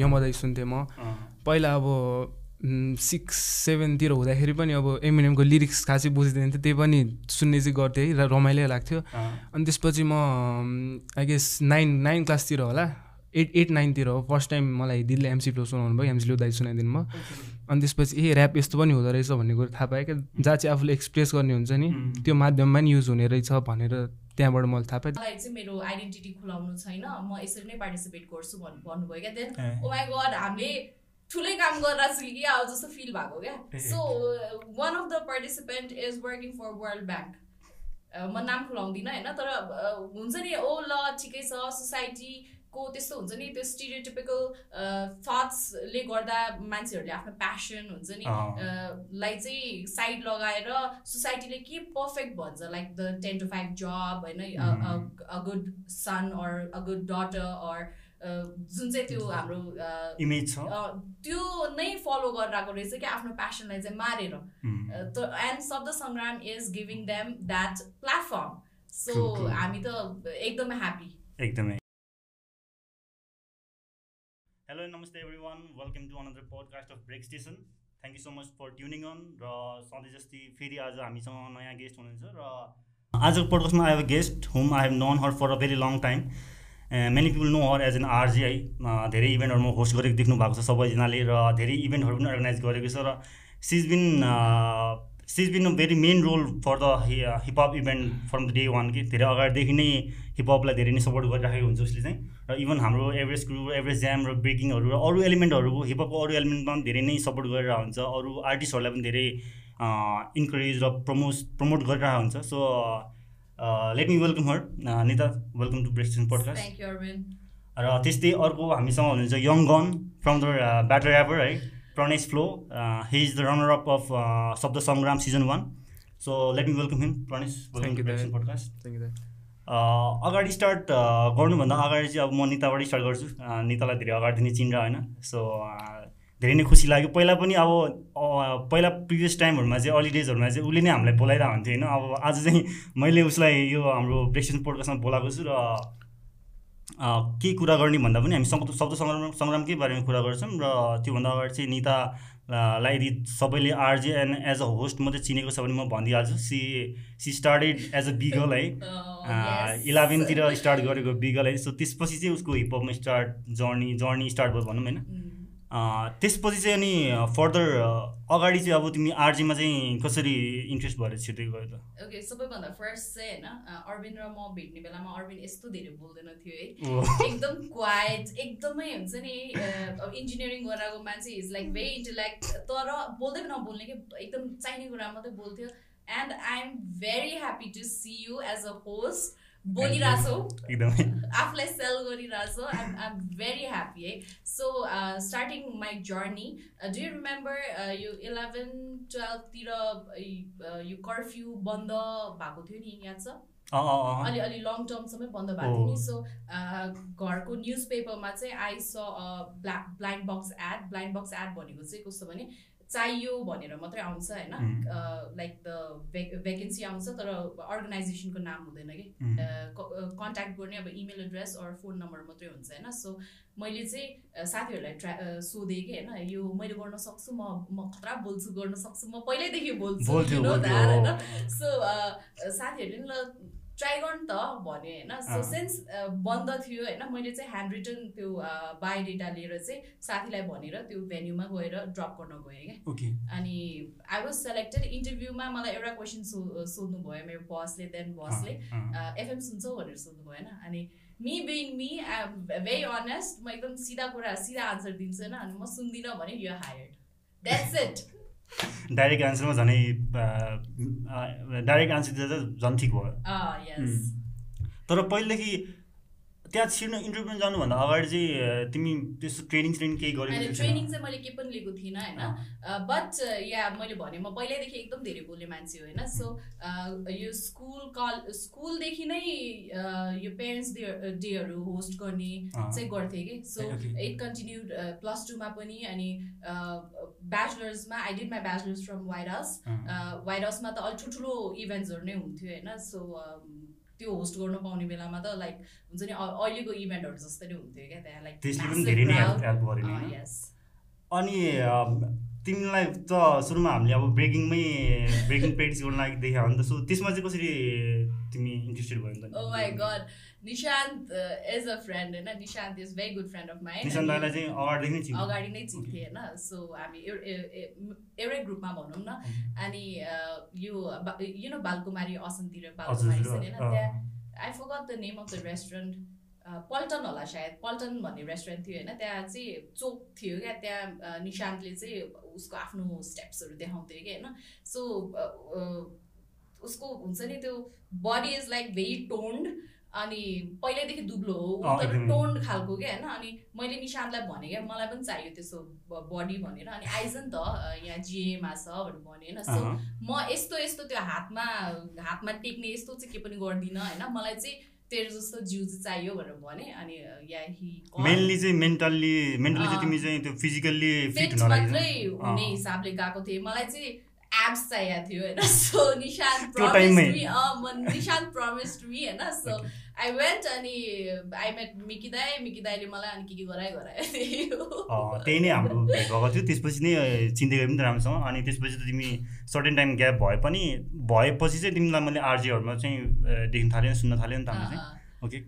यमदाई सुन्थेँ म। पहिला अब सिक्स सेभेनतिर हुँदाखेरि पनि अब एमएनएमको लिरिक्स खासै बुझ्दैन थियो त्यही पनि सुन्ने चाहिँ गर्थेँ है र रमाइलो लाग्थ्यो। अनि त्यसपछि म आई गेस नाइन नाइन क्लासतिर होला। एट एट नाइनतिर हो। फर्स्ट टाइम मलाई दिदीले एमसी प्लो सुनाउनु भयो। एमसी दाइ सुनाइदिनु भयो। अनि त्यसपछि ए ऱ्याप यस्तो पनि हुँदो रहेछ भन्ने कुरो थाहा पाएँ। क्या जहाँ चाहिँ आफूले एक्सप्रेस गर्ने हुन्छ नि त्यो माध्यममा नि युज हुने रहेछ भनेर त्यहाँबाट मैले थाहा पाएँ। मलाई चाहिँ मेरो आइडेन्टिटी खुलाउनु छैन। म यसरी नै पार्टिसिपेट गर्छु भन् भन्नुभयो क्या देन ओ माई गड हामीले ठुलै काम गरिरहेको छु कि अब जस्तो फिल भएको क्या। So one of the participant is working for World Bank म नाम खुलाउँदिनँ होइन? तर हुन्छ नि ओ ल ठिकै छ सोसाइटी को त्यस्तो हुन्छ नि त्यो स्टिरियोटिपिकल थट्सले गर्दा मान्छेहरूले आफ्नो प्यासन हुन्छ नि लाई चाहिँ साइड लगाएर सोसाइटीले के पर्फेक्ट भन्छ like the ten to five job होइन a good son or a good daughter or जुन चाहिँ त्यो हाम्रो इमेज छ। त्यो नै फलो गरिरहेको रहेछ कि आफ्नो प्यासनलाई चाहिँ मारेर। And Shabda Sangram is giving them that platform so हामी त एकदमै ह्याप्पी एकदमै। हेलो नमस्ते everyone welcome to another podcast of Break Station thank you so much for tuning on र सधैँ जस्तै फेरि आज हामीसँग नयाँ गेस्ट हुनुहुन्छ र आजको पोडकास्टमा I have guest whom I have known her for a very long time many people know her as an RJ है धेरै इभेन्टहरूमा होस्ट गरेको देख्नु भएको छ सबैजनाले र धेरै इभेन्टहरू पनि अर्गनाइज गरेको छ र she's been she's been a very main role for the hip-hop event from the day one कि धेरै अगाडिदेखि नै हिपहपलाई धेरै नै सपोर्ट गरिराखेको हुन्छ उसले चाहिँ। र इभन हाम्रो एभरेज ग्रुप एभरेज ज्याम र ब्रेकिङहरू र अरू एलिमेन्टहरूको हिपहपको अरू एलिमेन्टमा पनि धेरै नै सपोर्ट गरिरहेको हुन्छ। अरू आर्टिस्टहरूलाई पनि धेरै इन्करेज र प्रमोस प्रमोट गरिरहेको हुन्छ। So let me welcome her Nita. Welcome to Break Station podcast र त्यस्तै अर्को हामीसँग हुनुहुन्छ young gun from the batter ever है Pranesh flow he is the runner up of Shabda Sangram season one so let me welcome him Pranesh podcast अगाडि start गर्नुभन्दा अगाडि चाहिँ अब म निताबाट स्टार्ट गर्छु नितालाई धेरै अगाडि नै चिन्छ होइन सो धेरै नै खुसी लाग्यो पहिला पनि अब पहिला प्रिभियस टाइमहरूमा चाहिँ अर्ली डेजहरूमा चाहिँ उसले नै हामीलाई बोलाइरहेको हुन्थ्यो होइन अब आज चाहिँ मैले उसलाई यो हाम्रो प्रेसिडेन्ट पोडकास्टमा बोलाएको छु र के कुरा गर्ने भन्दा पनि हामी शब्द सङ्ग्राम सङ्ग्रामकै बारेमा कुरा गर्छौँ र त्योभन्दा अगाडि चाहिँ निता लाई यदि सबैले RJ and as a host मात्रै चिनेको छ भने म भनिदिइहाल्छु she she started as a B-girl है इलेभेनतिर स्टार्ट गरेको बिगल है सो त्यसपछि चाहिँ उसको हिपहपमा स्टार्ट जर्नी जर्नी स्टार्ट भयो भनौँ होइन? त्यसपछि चाहिँ अनि फर्दर अगाडि चाहिँ अब तिमी आरजीमा चाहिँ कसरी इन्ट्रेस्ट भएर छिर्दै गयो त? ओके सबैभन्दा फर्स्ट चाहिँ होइन अरविन्द र म भेट्ने बेलामा अरविन्द यस्तो धेरै बोल्दैन थियो है। एकदम क्वाइट एकदमै हुन्छ नि अब इन्जिनियरिङ गराएको मान्छे इज लाइक भेरी इन्टेलेक्ट तर बोल्दै नबोल्ने कि एकदम चाहिने कुरा मात्रै बोल्थ्यो। And I am very happy to see you as a host बोलिरहेछौ आफूलाई सेल गरिरहेछौ आइम आइम भेरी ह्याप्पी है so starting my journey do you remember यो इलेभेन टुवेल्भतिर यो कर्फ्यू बन्द भएको थियो नि याद छ अलि अलि लङ टर्मसम्मै बन्द भएको थियो नि। सो घरको न्युज पेपरमा चाहिँ I saw black blind box ad blind box ad भनेको चाहिँ कस्तो भने चाहियो भनेर मात्रै आउँछ होइन। लाइक द भेकेन्सी आउँछ तर अर्गनाइजेसनको नाम हुँदैन कि। कन्ट्याक्ट गर्ने अब email address or phone number मात्रै हुन्छ होइन। सो मैले चाहिँ साथीहरूलाई ट्रा सोधेँ कि होइन। यो मैले गर्न सक्छु म म खतरा बोल्छु गर्न सक्छु। म पहिल्यैदेखि बोल्छु होइन। सो साथीहरूले ल ट्राई गर्नु त भन्यो होइन। सो सिन्स बन्द थियो होइन मैले चाहिँ ह्यान्ड रिटर्न त्यो बायोडेटा लिएर चाहिँ साथीलाई भनेर त्यो भेन्यूमा गएर ड्रप गर्न गएँ क्या। अनि आई वाज सेलेक्टेड इन्टरभ्यूमा मलाई एउटा क्वेसन सो सोध्नु भयो मेरो बसले देन बसले एफएम सुन्छौ भनेर सोध्नु भयो होइन। अनि me being me I very honest म एकदम सिधा कुरा सिधा आन्सर दिन्छु होइन। अनि म सुन्दिनँ भने you hired that's it direct एन्सरमा झनै डाइरेक्ट आन्सर दिँदा झन् ठिक भयो। तर पहिलेदेखि त्यहाँ छिर्नु इन्टरभ्यू जानुभन्दा अगाडि चाहिँ तिमी त्यस्तो ट्रेनिङ ट्रेनिङ केही गरेको ट्रेनिङ चाहिँ मैले केही पनि लिएको थिइनँ होइन। बट या मैले भने म पहिल्यैदेखि एकदम धेरै बोल्ने मान्छे हो होइन। सो यो स्कुल कल स्कुलदेखि नै यो पेरेन्ट्स डे डेहरू होस्ट गर्ने चाहिँ गर्थेँ कि। सो इट कन्टिन्युड प्लस टूमा पनि अनि ब्याचलर्समा I did my bachelors from white हाउसमा त अलिक ठुल्ठुलो इभेन्ट्सहरू नै हुन्थ्यो होइन। सो त्यो होस्ट गर्न पाउने बेलामा त लाइक हुन्छ नि अहिलेको इभेन्टहरू जस्तै नै हुन्थ्यो क्या त्यहाँ लाइक अनि तिमीलाई त सुरुमा हामीले अब ब्रेकिङमै ब्रेकिङ प्र्याक्टिस गर्न लागि देखायो भने त सो त्यसमा चाहिँ कसरी तिमी इन्ट्रेस्टेड भयो नि त? My god Nishant as a friend होइन? Nishant is very good friend of mine चाहिँ अगाडि नै अगाडि नै चिन्थेँ होइन? सो हामी एउटै ग्रुपमा भनौँ न। अनि यो यु नो बालकुमारी असनतिर बालकुमारी होइन? त्यहाँ I forgot the name of the restaurant पल्टन होला सायद। पल्टन भन्ने रेस्टुरेन्ट थियो होइन। त्यहाँ चाहिँ चोक थियो क्या। त्यहाँ निशान्तले चाहिँ उसको आफ्नो स्टेप्सहरू देखाउँथ्यो कि होइन। सो उसको हुन्छ नि त्यो body is like very toned अनि पहिल्यैदेखि दुब्लो हो। तर टोन्ड खालको क्या होइन। अनि मैले निशान्तलाई भने क्या। मलाई पनि चाहियो त्यसो बडी भनेर। अनि आइज नि त यहाँ जिएमा छ भनेर भने होइन। सो म यस्तो यस्तो त्यो हातमा हातमा टेक्ने यस्तो चाहिँ के पनि गर्दिनँ होइन। मलाई चाहिँ तेरो जस्तो जिउ चाहिँ चाहियो भनेर भने अनि या हि मेनली चाहिँ मेन्टल्ली मेन्टली चाहिँ तिमी चाहिँ त्यो फिजिकल्ली फिट मात्रै हुने हिसाबले गएको थिएँ। मलाई चाहिँ एब्स चाहिएको थियो होइन? So Nishant promise Nishant promise me होइन? सो आई वेन्ट अनि आई मेट मिकी दाई मिकी दाईले मलाई अनि के के गराए गरायो। त्यही नै हाम्रो भेट भएको थियो। त्यसपछि नै चिन्दै गयो पनि राम्रोसँग। अनि त्यसपछि त तिमी सर्टेन टाइम ग्याप भए पनि भएपछि चाहिँ तिमीलाई मैले आरजीहरूमा चाहिँ देख्न थालेँ सुन्न थालेँ नि त हामीले चाहिँ। ओके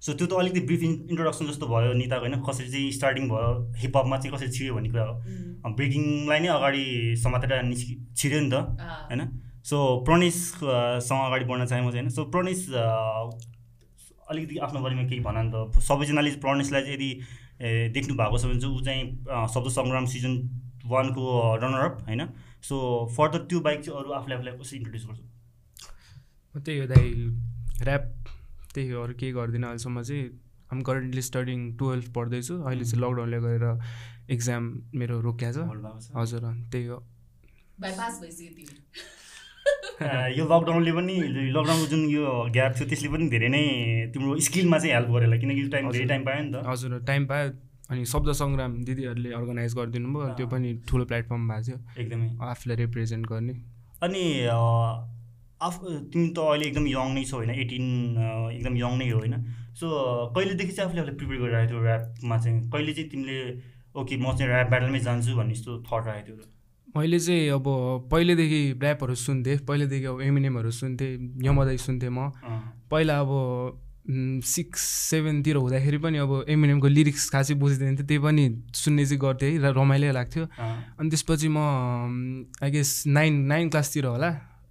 सो त्यो त अलिकति ब्रिफ इन्ट्रोडक्सन जस्तो भयो निताको होइन कसरी चाहिँ स्टार्टिङ भयो हिपहपमा चाहिँ कसरी छिर्यो भन्ने कुरा हो। ब्रेकिङलाई नै अगाडि समातेर निस्कि छिर्यो नि त। होइन? सो प्रणेशसँग अगाडि बढ्न चाहेँ म चाहिँ होइन सो प्रणेश अलिकति आफ्नो बारेमा केही भन नि त। सबैजनाले प्रणेशलाई चाहिँ यदि देख्नु भएको छ भने चाहिँ ऊ चाहिँ शब्द सङ्ग्राम सिजन वानको रनरअप होइन? सो फर्दर त्यो बाइक चाहिँ अरू आफूले आफूलाई कसरी इन्ट्रोड्युस गर्छु? त्यही हो दाइ ऱ्याप त्यही हो। अरू केही गर्दिनँ अहिलेसम्म चाहिँ। आम करेन्टली स्टडिङ टुवेल्भ पढ्दैछु। अहिले चाहिँ लकडाउनले गरेर इक्जाम मेरो रोकिया छ। हजुर त्यही हो। बाइपास भइसक्यो यो लकडाउनले पनि लकडाउनको जुन यो ग्याप थियो त्यसले पनि धेरै नै तिम्रो स्किलमा चाहिँ हेल्प गरेर किनकि टाइम धेरै टाइम पायो नि त। हजुर टाइम पायो। अनि शब्द सङ्ग्राम दिदीहरूले अर्गनाइज गरिदिनु भयो त्यो पनि ठुलो प्लेटफर्म भएको थियो। एकदमै। आफूलाई रिप्रेजेन्ट गर्ने। अनि आफू तिमी त अहिले एकदम यङ नै छौ होइन एटिन एकदम यङ नै हो होइन। सो कहिलेदेखि चाहिँ आफूले आफूलाई प्रिपेयर गरिरहेको थियो ऱ्यापमा चाहिँ? कहिले चाहिँ तिमीले ओके म चाहिँ ऱ्याप ब्याटलमै जान्छु भन्ने जस्तो थट राखेको थियो मैले चाहिँ अब पहिलेदेखि ऱ्यापहरू सुन्थेँ पहिलेदेखि अब एमिनेमहरू सुन्थेँ यमदाई सुन्थेँ म। पहिला अब सिक्स सेभेनतिर हुँदाखेरि पनि अब एमिनेमको लिरिक्स खासै बुझिँदैन थियो त्यही पनि सुन्ने चाहिँ गर्थेँ है र रमाइलो लाग्थ्यो। अनि त्यसपछि म आई गेस नाइन नाइन क्लासतिर होला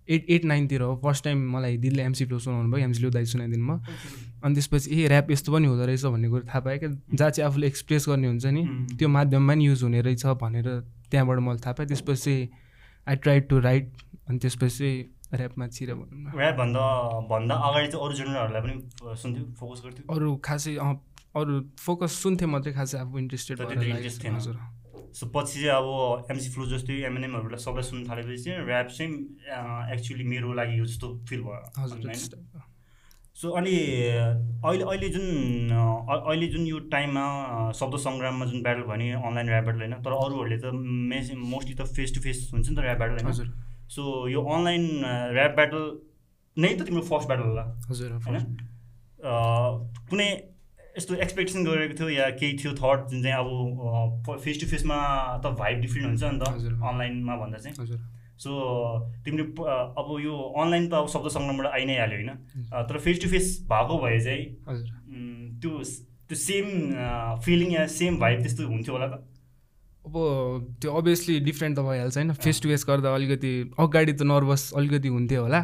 एट एट नाइनतिर हो। फर्स्ट टाइम मलाई दिदीले एमसी फ्लो सुनाउनु भयो एमसी फ्लो दाइ सुनाइदिनु भयो। अनि त्यसपछि ए ऱ्याप यस्तो पनि हुँदो रहेछ भन्ने कुरो थाहा पाएँ क्या। जहाँ चाहिँ आफूले एक्सप्रेस गर्ने हुन्छ नि त्यो माध्यममा नि युज हुने रहेछ भनेर त्यहाँबाट मैले थाहा पाएँ। त्यसपछि आई ट्राई टु राइट अनि त्यसपछि ऱ्यापमा छिर भनौँ न ऱ्यापभन्दा भन्दा अगाडि चाहिँ अरू जेनरहरूलाई पनि सुन्थ्यो फोकस गर्थ्यो? अरू खासै अरू फोकस सुन्थेँ मात्रै खासै आफू इन्ट्रेस्टेड हजुर। सो पछि चाहिँ अब एमसी फ्लु जस्तै एमएनएमहरूलाई सबलाई सुन्नु थालेपछि चाहिँ ऱ्याप चाहिँ एक्चुली मेरो लागि जस्तो फिल भयो। हजुर सो अनि अहिले अहिले जुन अहिले जुन यो टाइममा शब्द सङ्ग्राममा जुन ब्याटल भयो नि अनलाइन ऱ्याप ब्याटल होइन तर अरूहरूले त मेस मोस्टली त फेस टु फेस हुन्छ नि त ऱ्याप ब्याटल होइन। सो यो अनलाइन ऱ्याप ब्याटल नै त तिम्रो फर्स्ट ब्याटल होला। हजुर होइन? कुनै यस्तो एक्सपेक्टेसन गरेको थियो या केही थियो थट जुन चाहिँ अब फेस टु फेसमा त भाइब डिफ्रेन्ट हुन्छ नि त अनलाइनमा भन्दा चाहिँ। हजुर। सो तिमीले अब यो अनलाइन त अब शब्द सङ्ग्रामबाट आइ नै हाल्यो होइन? तर फेस टु फेस भएको भए चाहिँ त्यो त्यो सेम फिलिङ या सेम भाइब त्यस्तो हुन्थ्यो होला त? अब त्यो अभियसली डिफ्रेन्ट त भइहाल्छ होइन। फेस टु फेस गर्दा अलिकति अगाडि त नर्भस अलिकति हुन्थ्यो होला।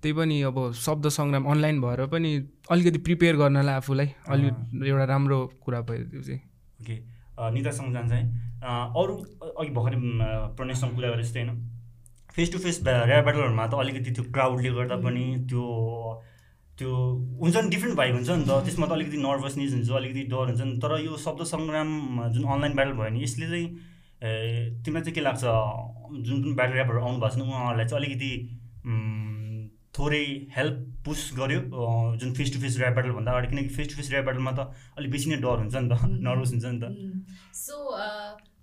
त्यही पनि अब शब्द सङ्ग्राम अनलाइन भएर पनि अलिकति प्रिपेयर गर्नलाई आफूलाई अलिक एउटा राम्रो कुरा भयो त्यो चाहिँ। ओके। नितासँग जान्छ है। अरू अघि भर्खरै प्रणेशसँग कुरा गरेँ जस्तै होइन? फेस टु फेस ऱ्याप ब्याटलहरूमा त अलिकति त्यो क्राउडले गर्दा पनि त्यो त्यो हुन्छ नि डिफ्रेन्ट भाइ हुन्छ नि त। त्यसमा त अलिकति नर्भसनेस हुन्छ अलिकति डर हुन्छ नि। तर यो शब्द सङ्ग्राम जुन अनलाइन ब्याटल भयो नि यसले चाहिँ तिमीलाई चाहिँ के लाग्छ? जुन जुन ब्याटल ऱ्यापहरू आउनु भएको छ उहाँहरूलाई चाहिँ अलिकति थोरै हेल्प पुस गर्यो। जुन फेस टु फेस ऱ्याप ब्याटलभन्दा अगाडि। किनकि फेस टु फेस ऱ्याप ब्याटलमा त अलिक बेसी नै डर हुन्छ नि त नर्भस हुन्छ नि त। सो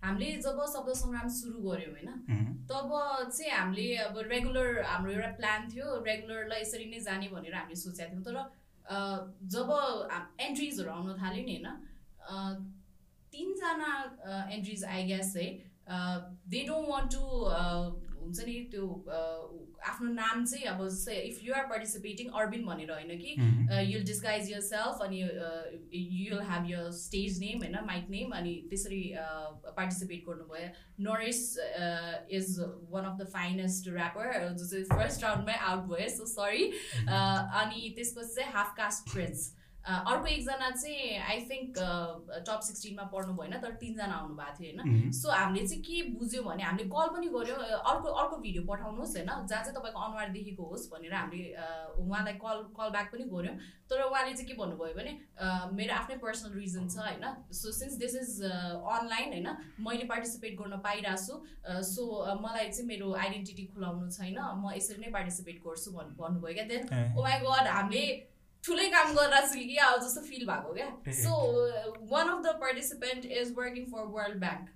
हामीले जब शब्द सङ्ग्राम सुरु गऱ्यौँ होइन? तब चाहिँ हामीले अब रेगुलर हाम्रो एउटा प्लान थियो रेगुलरलाई यसरी नै जाने भनेर हामीले सोचेका थियौँ। तर जब एन्ट्रिजहरू आउन थाल्यो नि होइन? तिनजना एन्ट्रिज आई ग्यास है दे डोन्ट वन्ट टु हुन्छ नि त्यो आफ्नो नाम चाहिँ अब if you are participating urban भनेर होइन कि युल डिस्गाइज यर सेल्फ अनि you'll have your stage name होइन माइक नेम अनि त्यसरी पार्टिसिपेट गर्नुभयो। Nourish is one of the finest rapper जो चाहिँ फर्स्ट राउन्डमै आउट भयो सो सरी अनि त्यसपछि चाहिँ हाफ कास्ट फ्रेन्ड्स अर्को एकजना चाहिँ आई थिङ्क टप सिक्सटिनमा पढ्नु भएन तर तिनजना आउनु भएको थियो होइन? सो हामीले चाहिँ के बुझ्यौँ भने हामीले कल पनि गऱ्यौँ अर्को अर्को भिडियो पठाउनुहोस् होइन? जहाँ चाहिँ तपाईँको अनुहार देखेको होस् भनेर हामीले उहाँलाई कल कल ब्याक पनि गऱ्यौँ तर उहाँले चाहिँ के भन्नुभयो भने मेरो आफ्नै पर्सनल रिजन छ होइन? So since this is online होइन मैले पार्टिसिपेट गर्न पाइरहेको छु सो मलाई चाहिँ मेरो आइडेन्टिटी खुलाउनु छैन म यसरी नै पार्टिसिपेट गर्छु भन्नु भन्नुभयो क्या? देन ओ माई गड हामीले ठुलै काम गरिरहेको छु कि अब जस्तो फिल भएको क्या? So one of the participant is working for World Bank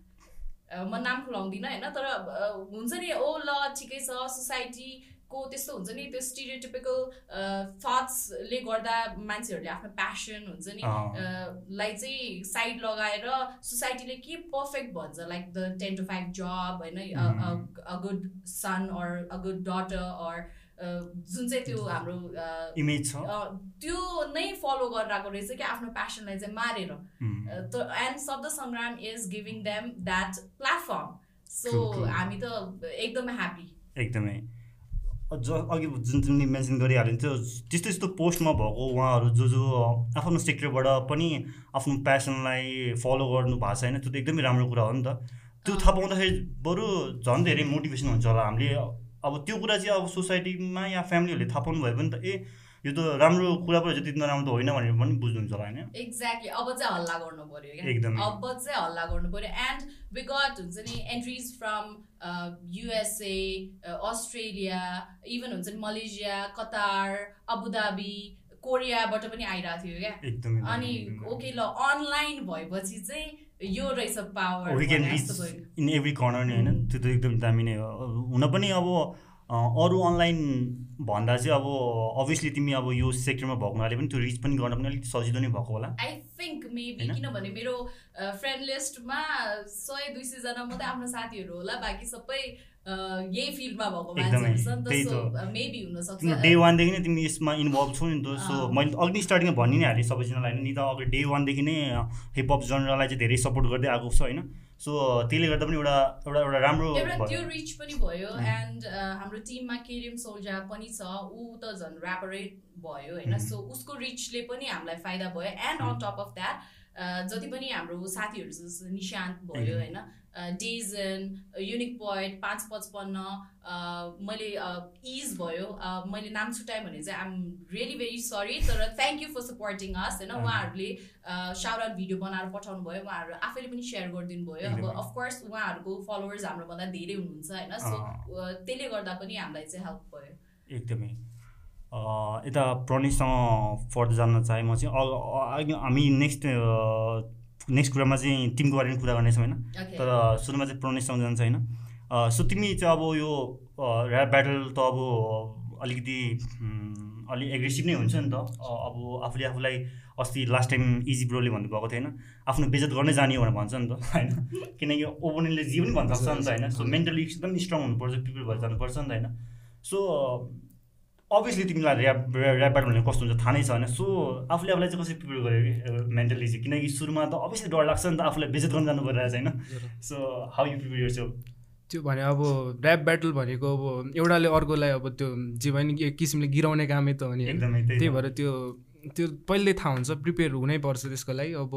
म नाम खुलाउँदिनँ होइन? तर uh, हुन्छ नि ओ ल ठिकै छ सोसाइटीको त्यस्तो हुन्छ नि त्यो स्टिरियोटिपिकल थट्सले uh, गर्दा मान्छेहरूले आफ्नो प्यासन हुन्छ नि uh, लाई चाहिँ साइड लगाएर सोसाइटीले के पर्फेक्ट भन्छ? Like the ten to five job होइन? A good son or a good daughter or जुन चाहिँ त्यो हाम्रो इमेज छ। त्यो नै फलो गरिरहेको रहेछ कि आफ्नो प्यासनलाई चाहिँ मारेर। And Shabda Sangram is giving them that platform so हामी त एकदमै ह्याप्पी एकदमै। ज अघि जुन तिमीले मेन्सन गरिहाल्यो त्यो त्यस्तो त्यस्तो पोस्टमा भएको उहाँहरू जो जो आफ्नो सेक्टरबाट पनि आफ्नो प्यासनलाई फलो गर्नु भएको छ होइन त्यो त एकदमै राम्रो कुरा हो नि त। त्यो थाहा पाउँदाखेरि बरु झन् धेरै मोटिभेसन हुन्छ होला हामीले। अब त्यो कुरा चाहिँ अब सोसाइटीमा या फ्यामिलीहरूले थाहा पाउनु भयो भने त ए यो त राम्रो कुरा पो त्यति नराम्रो त होइन भनेर पनि बुझ्नुहुन्छ होला होइन? एक्ज्याक्टली अब चाहिँ हल्ला गर्नु पऱ्यो एकदम। अब चाहिँ हल्ला गर्नु पऱ्यो एन्ड विगत हुन्छ नि entries from USA Australia even हुन्छ नि मलेसिया कतार अबुधाबी कोरियाबाट पनि आइरहेको थियो क्या। अनि ओके ल अनलाइन भएपछि चाहिँ यो रहेछ पावर इन एभ्री कर्नर नै होइन? त्यो त एकदम दामी नै हो। हुन पनि अब अरू अनलाइन भन्दा चाहिँ अब अभियसली तिमी अब यो सेक्टरमा भएको हुनाले पनि त्यो रिच पनि गर्न पनि अलिक सजिलो नै भएको होला। आई थिङ्क मेबी किनभने मेरो फ्रेन्ड लिस्टमा सय दुई सयजना मात्रै आफ्नो साथीहरू होला बाँकी सबै यही फिल्डमा भएको मेबी हुनसक्छ डे वानदेखि नै तिमी यसमा इन्भल्भ छौ नि त सो मैले अघि स्टार्टिङमा भनि नै हालेँ सबैजनालाई नि त अघि डे वानदेखि नै हिपहप जनरलाई चाहिँ धेरै सपोर्ट गर्दै आएको छ होइन? सो त्यसले गर्दा पनि एउटा एउटा एउटा राम्रो एउटा त्यो रिच पनि भयो एन्ड हाम्रो टिममा केरियम सोल्जा पनि छ ऊ त झन् ऱ्यापरै भयो होइन? सो उसको रिचले पनि हामीलाई फाइदा भयो and on top of that जति पनि हाम्रो साथीहरू निशान्त भयो होइन? डेजन युनिक पोइन्ट पाँच पचपन्न मैले इज भयो। मैले नाम छुट्याएँ भने चाहिँ आइएम रियली भेरी सरी तर thank you for supporting us होइन? उहाँहरूले साउट भिडियो बनाएर पठाउनु भयो उहाँहरू आफैले पनि सेयर गरिदिनु भयो। अब अफकोर्स उहाँहरूको फलोवर्स हाम्रोभन्दा धेरै हुनुहुन्छ होइन? सो त्यसले गर्दा पनि हामीलाई चाहिँ हेल्प भयो। एकदमै। यता प्रणिससँग फर्दर जान्न चाहेँ म चाहिँ हामी नेक्स्ट नेक्स्ट कुरामा चाहिँ टिमको बारेमा कुरा गर्नेछौँ होइन? तर सुरुमा चाहिँ प्रोनेससँग जान्छ होइन। सो तिमी चाहिँ अब यो ऱ्याप ब्याटल त अब अलिकति अलिक एग्रेसिभ नै हुन्छ नि त। अब आफूले आफूलाई अस्ति लास्ट टाइम इजी ब्रोले भन्नुभएको थियो होइन? आफ्नो बेजत गर्नै जाने भनेर भन्छ नि त होइन? किनकि ओपोनेन्टले जे पनि भन्न सक्छ नि त होइन? सो मेन्टली एकदम स्ट्रङ हुनुपर्छ प्रिपेयर भएर जानुपर्छ नि त होइन? सो अभियसली तिमीलाई ऱ्याप ऱ्यापबाट भने कस्तो हुन्छ थाहा नै छ होइन। सो आफूले आफूलाई चाहिँ कसरी प्रिपेयर गर्यो कि? मेन्टली चाहिँ। किनकि सुरुमा त अभियसली डर लाग्छ नि त आफूलाई बेजत गर्न जानु परिरहेको होइन। सो हाउ यु प्रिपेयर छ त्यो भने अब ऱ्याप ब्याटल भनेको अब एउटाले अर्कोलाई अब त्यो जे एक किसिमले गिराउने कामै त हो नि त्यही भएर त्यो त्यो पहिल्यै थाहा हुन्छ प्रिपेयर हुनै पर्छ त्यसको लागि। अब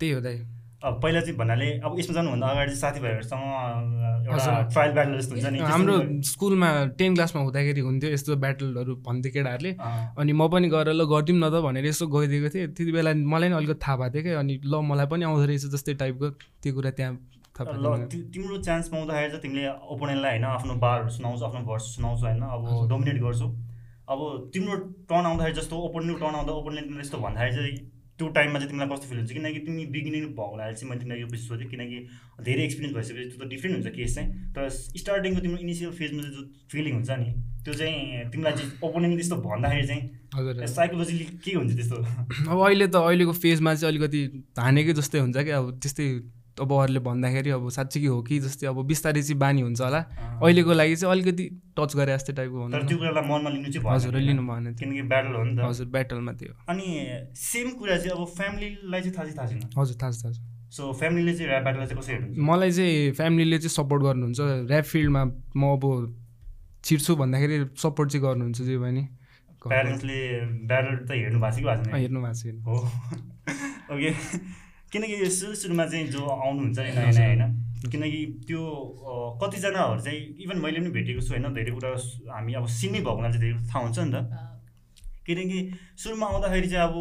त्यही हो दाइ। अब पहिला चाहिँ भन्नाले अब यसमा जानुभन्दा अगाडि चाहिँ साथीभाइहरूसँग एउटा ट्रायल ब्याटल जस्तो हुन्छ नि। हाम्रो स्कुलमा टेन क्लासमा हुँदाखेरि हुन्थ्यो यस्तो ब्याटलहरू भन्थ्यो केटाहरूले। अनि म पनि गएर ल गरिदिउँ न त भनेर यसो गइदिएको थिएँ। त्यति बेला मलाई नि अलिकति थाहा भएको थियो क्या अनि ल मलाई पनि आउँदो रहेछ जस्तै टाइपको त्यो कुरा त्यहाँ ल तिम्रो चान्स पाउँदाखेरि चाहिँ तिमीले ओपोनेन्टलाई होइन आफ्नो बारहरू सुनाउँछौ आफ्नो भर्स सुनाउँछौ होइन अब डोमिनेट गर्छौ। अब तिम्रो टर्न आउँदाखेरि जस्तो ओपोनेन्ट टर्न आउँदा ओपोनेन्ट यस्तो भन्दाखेरि चाहिँ त्यो टाइममा चाहिँ तिमीलाई कस्तो फिल हुन्छ? किनकि तिमी बिगिनिङ भएको हुनाले चाहिँ मैले तिमीलाई यो पछि सोधेँ किनकि धेरै एक्सपिरियन्स भइसकेपछि त्यो त डिफ्रेन्ट हुन्छ केस चाहिँ। तर स्टार्टिङको तिम्रो इनिसियल फेजमा चाहिँ जो फिलिङ हुन्छ नि त्यो चाहिँ तिमीलाई चाहिँ ओपनिङ त्यस्तो भन्दाखेरि चाहिँ हजुर। साइकोलोजीली के हुन्छ त्यस्तो? अब अहिले त अहिलेको फेजमा चाहिँ अलिकति हानेकै जस्तै हुन्छ कि अब त्यस्तै अब अरूले भन्दाखेरि अब साँच्ची कि हो कि जस्तै अब बिस्तारै चाहिँ बानी हुन्छ होला। अहिलेको लागि चाहिँ अलिकति टच गरे जस्तै टाइपको हुन्छ त्यो कुरालाई मनमा लिनु चाहिँ हजुर लिनु भएन किनकि ब्याटल हो नि त। हजुर ब्याटलमा थियो अनि सेम कुरा चाहिँ अब फ्यामिलीलाई चाहिँ थाहा चाहिँ थाहा छैन। हजुर थाहा छ थाहा छ। सो फ्यामिलीले चाहिँ ऱ्याप ब्याटललाई चाहिँ कसरी हेर्नुहुन्छ? मलाई चाहिँ फ्यामिलीले चाहिँ सपोर्ट गर्नुहुन्छ। ऱ्याप फिल्डमा म अब छिर्छु भन्दाखेरि सपोर्ट चाहिँ गर्नुहुन्छ जे भने प्यारेन्ट्सले ब्याटल त हेर्नु भएको छ कि हेर्नु भएको छ हो। ओके किनकि सुरु सुरुमा चाहिँ जो आउनुहुन्छ नि नयाँ नयाँ होइन? किनकि त्यो कतिजनाहरू चाहिँ इभन मैले पनि भेटेको छु होइन? धेरै कुरा हामी अब सिनै भएको हुनाले चाहिँ धेरै थाहा हुन्छ नि त। किनकि सुरुमा आउँदाखेरि चाहिँ अब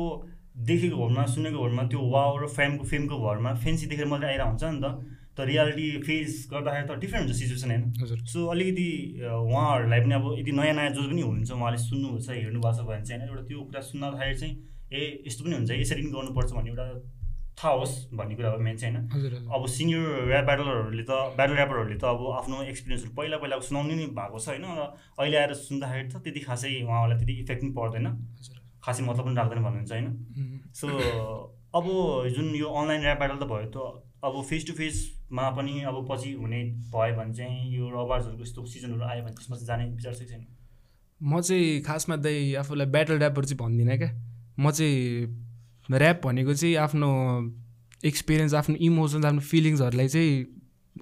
देखेको भरमा सुनेको भरमा त्यो वाउ र फेमको फेमको भरमा फेन्सी देखेर मात्रै आइरहेको हुन्छ नि त। त रियालिटी फेस गर्दाखेरि त डिफ्रेन्ट हुन्छ सिचुएसन होइन? सो अलिकति उहाँहरूलाई पनि अब यदि नयाँ नयाँ जो पनि हुनुहुन्छ उहाँले सुन्नुहुन्छ हेर्नु भएको छ भने चाहिँ होइन एउटा त्यो कुरा सुन्दाखेरि चाहिँ ए यस्तो पनि हुन्छ यसरी पनि गर्नुपर्छ भन्ने एउटा थाहा होस् भन्ने कुरा हो मेन चाहिँ होइन। अब सिनियर ऱ्याप ब्याटलरहरूले त ब्याटल ऱ्यापरहरूले त अब आफ्नो एक्सपिरियन्सहरू पहिला पहिलाको सुनाउनु नै भएको छ होइन। र अहिले आएर सुन्दाखेरि त त्यति खासै उहाँहरूलाई त्यति इफेक्ट पनि पर्दैन। खासै मतलब पनि राख्दैन भन्नुहुन्छ होइन। सो अब जुन यो अनलाइन ऱ्याप ब्याटल त भयो त अब फेस टु फेसमा पनि अब पछि हुने भयो भने चाहिँ यो रबार्सहरूको यस्तो सिजनहरू आयो भने त्यसमा चाहिँ जाने विचार चाहिँ छैन? म चाहिँ खासमा दाइ आफूलाई ब्याटल ऱ्यापर चाहिँ भन्दिनँ क्या। म चाहिँ ऱ्याप भनेको चाहिँ आफ्नो एक्सपिरियन्स आफ्नो इमोसन्स आफ्नो फिलिङ्सहरूलाई चाहिँ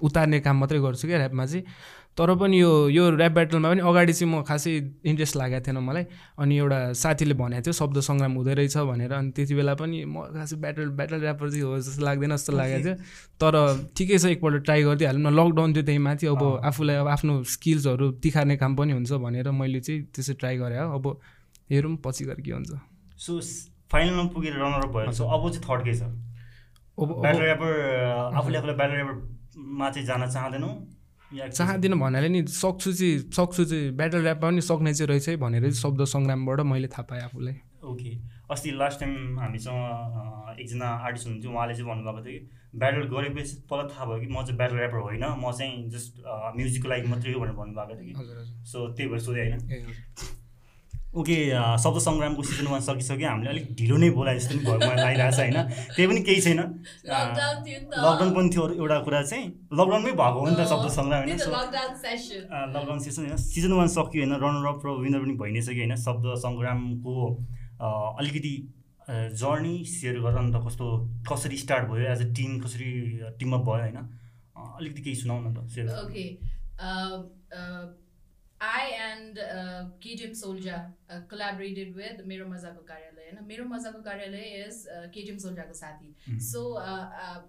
उतार्ने काम मात्रै गर्छु क्या ऱ्यापमा चाहिँ। तर पनि यो यो ऱ्याप ब्याटलमा पनि अगाडि चाहिँ म खासै इन्ट्रेस्ट लागेको थिएन मलाई। अनि एउटा साथीले भनेको थियो शब्द सङ्ग्राम हुँदो रहेछ भनेर। अनि त्यति बेला पनि म खासै ब्याटल ब्याटल ऱ्यापर चाहिँ हो जस्तो लाग्दैन जस्तो लागेको थियो। तर ठिकै छ एकपल्ट ट्राई गरिदिइहालौँ न। लकडाउन थियो त्यही माथि अब आफूलाई अब आफ्नो स्किल्सहरू तिखार्ने काम पनि हुन्छ भनेर मैले चाहिँ त्यसै ट्राई गरेँ अब हेरौँ पछि गएर के हुन्छ। सो फाइनलमा पुगेर रनर अप भयो। सो अब चाहिँ थर्ड के छ ब्याटर ऱ्यापर आफूले आफूलाई ब्याटर ऱ्यापरमा चाहिँ जान चाहँदैनौ? चाहँदिनँ भन्नाले नि सक्छु चाहिँ सक्छु चाहिँ। ब्याटल ऱ्यापमा पनि सक्ने चाहिँ रहेछ भनेर चाहिँ शब्द सङ्ग्रामबाट मैले थाहा पाएँ आफूलाई। ओके। अस्ति लास्ट टाइम हामीसँग एकजना आर्टिस्ट हुनुहुन्थ्यो उहाँले चाहिँ भन्नुभएको थियो कि ब्याटल गरेपछि पहिला थाहा भयो कि म चाहिँ ब्याटल ऱ्यापर होइन म चाहिँ जस्ट म्युजिकको लागि मात्रै हो भनेर भन्नुभएको थियो कि। सो त्यही भएर सोधेँ होइन। ओके शब्द सङ्ग्रामको सिजन वान सकिसक्यो। हामीले अलिक ढिलो नै बोलाए जस्तो पनि भयो मलाई लागिरहेको छ होइन? त्यही पनि केही छैन। लकडाउन पनि थियो एउटा कुरा चाहिँ। लकडाउनमै भएको हो नि त शब्द सङ्ग्राम होइन? लकडाउन सेसन होइन? सिजन वान सक्यो होइन? रनर अप र विनर पनि भइ नै सक्यो होइन? शब्द सङ्ग्रामको अलिकति जर्नी सेयर गरेर अन्त कस्तो कसरी स्टार्ट भयो एज अ टिम कसरी टिमअप भयो होइन? अलिकति केही सुनाउ न त share I and uh, KTM uh, collaborated with Mero Mazako Karyalaya. Mero Mazako Karyalaya is uh, KTM Solja. Mm-hmm. So uh, uh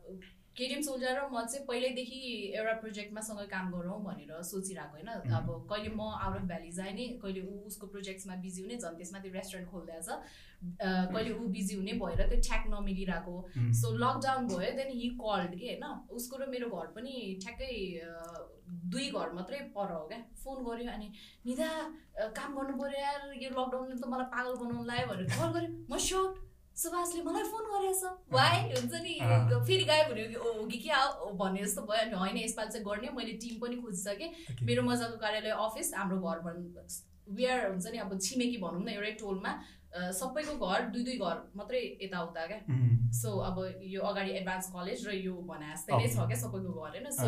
KDM soldier र म चाहिँ पहिल्यैदेखि एउटा प्रोजेक्टमा सँगै काम गरौँ भनेर सोचिरहेको होइन। अब कहिले म आउट अफ भ्याली जाने नि कहिले ऊ उसको प्रोजेक्ट्समा बिजी हुने झन् त्यसमा त्यो रेस्टुरेन्ट खोलिदिएछ कहिले ऊ बिजी हुने भएर त्यो ठ्याक नमिलिरहेको। सो लकडाउन भयो देन हि कल्ड कि होइन उसको र मेरो घर पनि ठ्याक्कै दुई घर मात्रै पर हो क्या। फोन गऱ्यो अनि निदा काम गर्नु पऱ्यो यार यो लकडाउनले त मलाई पागल बनाउनु लाग्यो भनेर कल गऱ्यो म सर्ट सुभाषले मलाई फोन गरेछ वाइ? हुन्छ नि। फेरि गायब हुने कि? ओ कि क्या भन्ने जस्तो भयो। अनि होइन यसपालि चाहिँ गर्ने मैले टिम पनि खोजिसकेँ। मेरो मजाको कार्यालय अफिस हाम्रो घर भन् वेयर हुन्छ नि अब छिमेकी भनौँ न एउटै टोलमा। सबैको घर दुई दुई घर मात्रै यताउता क्या। सो अब यो अगाडि एडभान्स कलेज र यो भने जस्तै नै छ क्या सबैको घर होइन? सो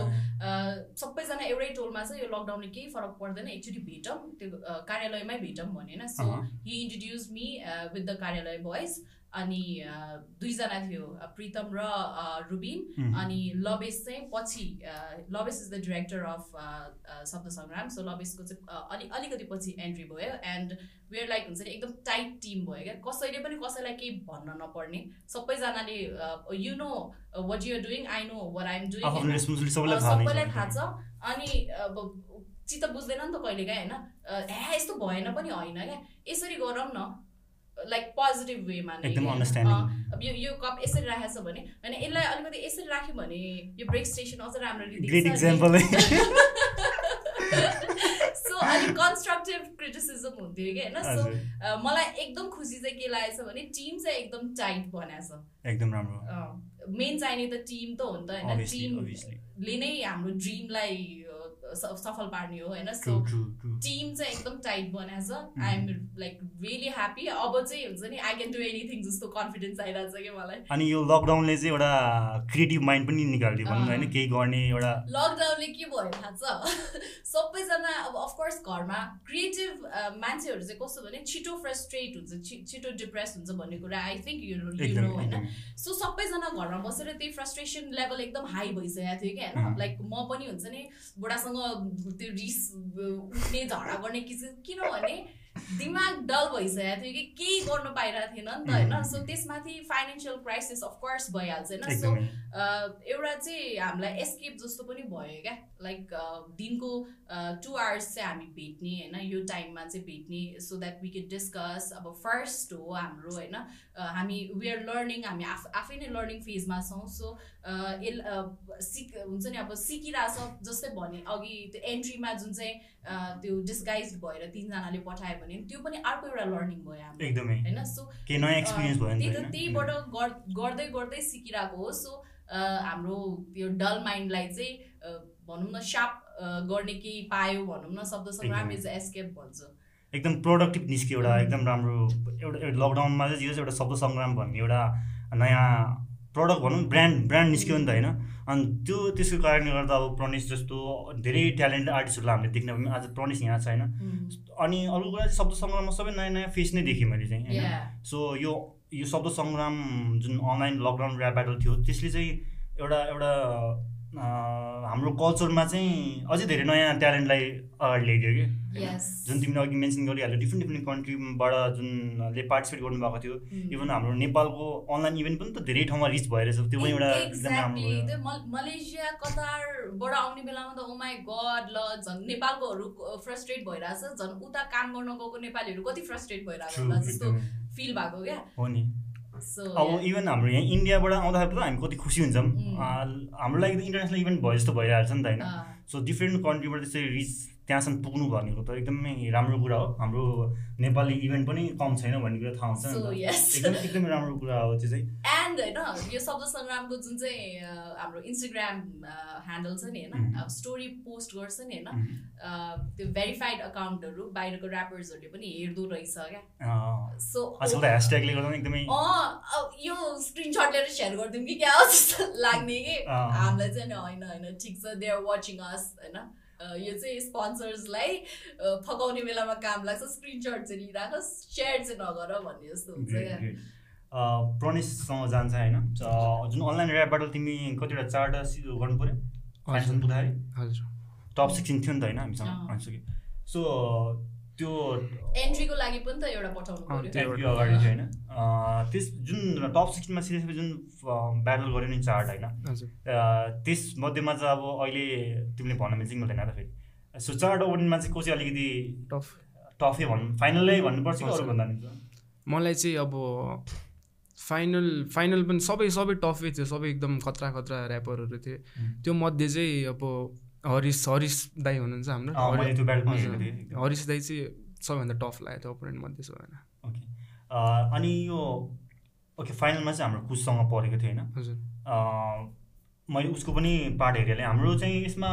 सबैजना एउटै टोलमा छ यो लकडाउनले केही फरक पर्दैन। एकचोटि भेटौँ त्यो कार्यालयमै भेटौँ भने so he introduce me with the Karyalaya boys अनि दुईजना थियो प्रितम र रुबिन। अनि लबेस चाहिँ पछि Labesh is the director of Shabda Sangram. So लबेसको चाहिँ अलि अलिकति पछि एन्ट्री भयो। एन्ड वेयर लाइक हुन्छ नि एकदम टाइट टिम भयो क्या। कसैले पनि कसैलाई केही भन्न नपर्ने। सबैजनाले you know what you're doing I know what I'm doing सबैलाई थाहा छ। अनि अब चित्त बुझ्दैन नि त कहिलेकाहीँ होइन? ह्या यस्तो भएन पनि होइन क्या। यसरी गरौँ न। लाइक पोजिटिभ वेमा अब यो यो कप यसरी राखेको छ भने होइन यसलाई अलिकति यसरी राख्यो भने यो ब्रेक स्टेसन अझ इक्जाम्पल सो अलिक कन्स्ट्रक्टिभ क्रिटिसिजम हुन्थ्यो कि होइन? सो मलाई एकदम खुसी चाहिँ के लागेको छ भने टिम चाहिँ एकदम टाइट बनाएको छ एकदम राम्रो। मेन चाहिने त टिम त हो नि त होइन? टिमले नै हाम्रो ड्रिमलाई सफल पार्ने हो होइन? सो टिम चाहिँ एकदम टाइट बनाएको छ I am like really happy अब चाहिँ हुन्छ नि आई क्यान डु एनिथिङ जस्तो कन्फिडेन्स आइरहेको छ कि मलाई। अनि यो लकडाउनले चाहिँ एउटा क्रिएटिभ माइन्ड पनि निकालिदियो भनौँ होइन? केही गर्ने एउटा लकडाउनले के भयो थाहा छ? सबैजना अब अफकोर्स घरमा क्रिएटिभ मान्छेहरू चाहिँ कस्तो भने छिटो फ्रस्ट्रेट हुन्छ छिटो डिप्रेस हुन्छ भन्ने कुरा I think you you know होइन? सो सबैजना घरमा बसेर त्यही फ्रस्ट्रेसन लेभल एकदम हाई भइसकेको थियो कि होइन? लाइक म पनि हुन्छ नि बुढासँग त्यो रिस उठ्ने झगडा गर्ने किनभने दिमाग डल भइसकेको थियो कि केही गर्नु पाइरहेको थिएन नि त होइन? सो त्यसमाथि फाइनेन्सियल क्राइसिस अफकोर्स भइहाल्छ होइन? सो एउटा चाहिँ हामीलाई एस्केप जस्तो पनि भयो क्या? लाइक दिनको टु आवर्स चाहिँ हामी भेट्ने होइन? यो टाइममा चाहिँ भेट्ने so that we can discuss अब फर्स्ट हो हाम्रो होइन? हामी वी आर लर्निङ हामी आफ आफै नै लर्निङ फेजमा छौँ सो एल सिक हुन्छ नि अब सिकिरहेछ जस्तै भने अघि त्यो एन्ट्रीमा जुन चाहिँ त्यो डिस्गाइज भएर तिनजनाले पठायो भने त्यो पनि अर्को एउटा लर्निङ भयो हाम्रो एकदमै। होइन? सो त्यही त त्यहीबाट गर्दै गर्दै सिकिरहेको हो। सो हाम्रो त्यो डल माइन्डलाई चाहिँ भनौँ न सार्प गर्ने केही पायो भनौँ न शब्द सङ्ग्राम इज एस्केप भन्छ। एकदम प्रोडक्टिभ निस्क्यो एउटा एकदम राम्रो एउटा लकडाउनमा चाहिँ एउटा शब्द सङ्ग्राम भन्ने एउटा नयाँ प्रडक्ट भनौँ ब्रान्ड ब्रान्ड निस्क्यो नि त होइन। अनि त्यो त्यसको कारणले गर्दा अब प्रनिस जस्तो धेरै ट्यालेन्टेड आर्टिस्टहरूलाई हामीले देख्न पायौँ आज प्रनिस यहाँ छैन अनि अरू कुरा चाहिँ शब्द सङ्ग्राममा सबै नयाँ नयाँ फेस नै देखेँ मैले चाहिँ होइन। सो यो यो शब्द सङ्ग्राम जुन अनलाइन लकडाउन ऱ्याप ब्याटल थियो त्यसले चाहिँ एउटा एउटा हाम्रो कल्चरमा चाहिँ अझै धेरै नयाँ ट्यालेन्टलाई अगाडि ल्याइदियो कि? जुन तिमीले अघि मेन्सन गरिहाल्यो डिफ्रेन्ट डिफ्रेन्ट कन्ट्रीबाट जुनले पार्टिसिपेट गर्नुभएको थियो इभन mm. हाम्रो नेपालको अनलाइन इभेन्ट पनि त धेरै ठाउँमा रिच भएर त्यो पनि एउटा एकदम राम्रो मलेसिया कतारबाट आउने बेलामा त ओमाई oh गड ल झन् नेपालकोहरू फ्रस्ट्रेट भइरहेछ झन् उता काम गर्न गएको नेपालीहरू कति फ्रस्ट्रेट भइरहेको होला जस्तो फिल भएको क्या। हो नि। अब इभन हाम्रो यहाँ इन्डियाबाट आउँदाखेरि त हामी कति खुसी हुन्छौँ। हाम्रो लागि त इन्टरनेसनल इभेन्ट भयो जस्तो भइहाल्छ नि त होइन। सो डिफ्रेन्ट कन्ट्रीबाट त्यसरी रिच त्यहाँसम्म पुग्नु भनेको त एकदमै राम्रो कुरा हो। हाम्रो नेपाली इभेन्ट पनि कम छैन भन्ने कुरा थाहा हुन्छ एकदम एकदमै राम्रो कुरा हो त्यो चाहिँ। एन्ड होइन यो शब्द सङ्ग्रामको जुन चाहिँ हाम्रो इन्स्टाग्राम ह्यान्डल छ नि होइन स्टोरी पोस्ट गर्छ नि होइन त्यो भेरिफाइड अकाउन्टहरू बाहिरको ऱ्यापर्सहरूले पनि हेर्दो रहेछ क्या। सो एकदमै यो स्क्रिनसट लिएर सेयर गरिदिउँ कि क्या जस्तो लाग्ने कि। हामीलाई चाहिँ होइन होइन ठिक छ दे आर वाचिङ अस होइन। यो चाहिँ स्पोन्सर्सलाई फकाउने बेलामा काम लाग्छ स्क्रिनसट चाहिँ लिइरहेको सेयर चाहिँ नगर भन्ने जस्तो हुन्छ क्या। प्रनिससँग जान्छ होइन? जुन अनलाइन ऱ्यापबाट तिमी कतिवटा चारवटा गर्नु पऱ्यो फाइनल पुग्दाखेरि हजुर। टप सिक्सटिन थियो नि त होइन हामीसँग? सो त्यो एन्ट्रीको लागि पनि त एउटा पठाउनु पर्यो अगाडि चाहिँ होइन। त्यस जुन टप सिक्सटिनमा सिरियसली जुन ब्याटल गऱ्यो नि चार्ट होइन? त्यसमध्येमा चाहिँ अब अहिले तिमीले भन्न मिल्छ मिल्दैन त फेरि? सो चार्ट ओभरमा चाहिँ को चाहिँ अलिकति टफ टफै भन्नु फाइनलै भन्नुपर्छ कि अरू भन्दा मलाई चाहिँ अब फाइनल फाइनल पनि सबै सबै टफै थियो सबै एकदम खतरा खतरा ऱ्यापरहरू थिए त्यो मध्ये चाहिँ अब हरिस हरिस दाई हुनुहुन्छ हाम्रो। हरिस दाई चाहिँ सबैभन्दा टफ लागेको थियो अपोनेन्ट मध्ये सबैभन्दा। ओके अनि यो ओके फाइनलमा चाहिँ हाम्रो कुससँग परेको थियो होइन? हजुर। मैले उसको पनि पार्ट हेरेँ हाम्रो चाहिँ यसमा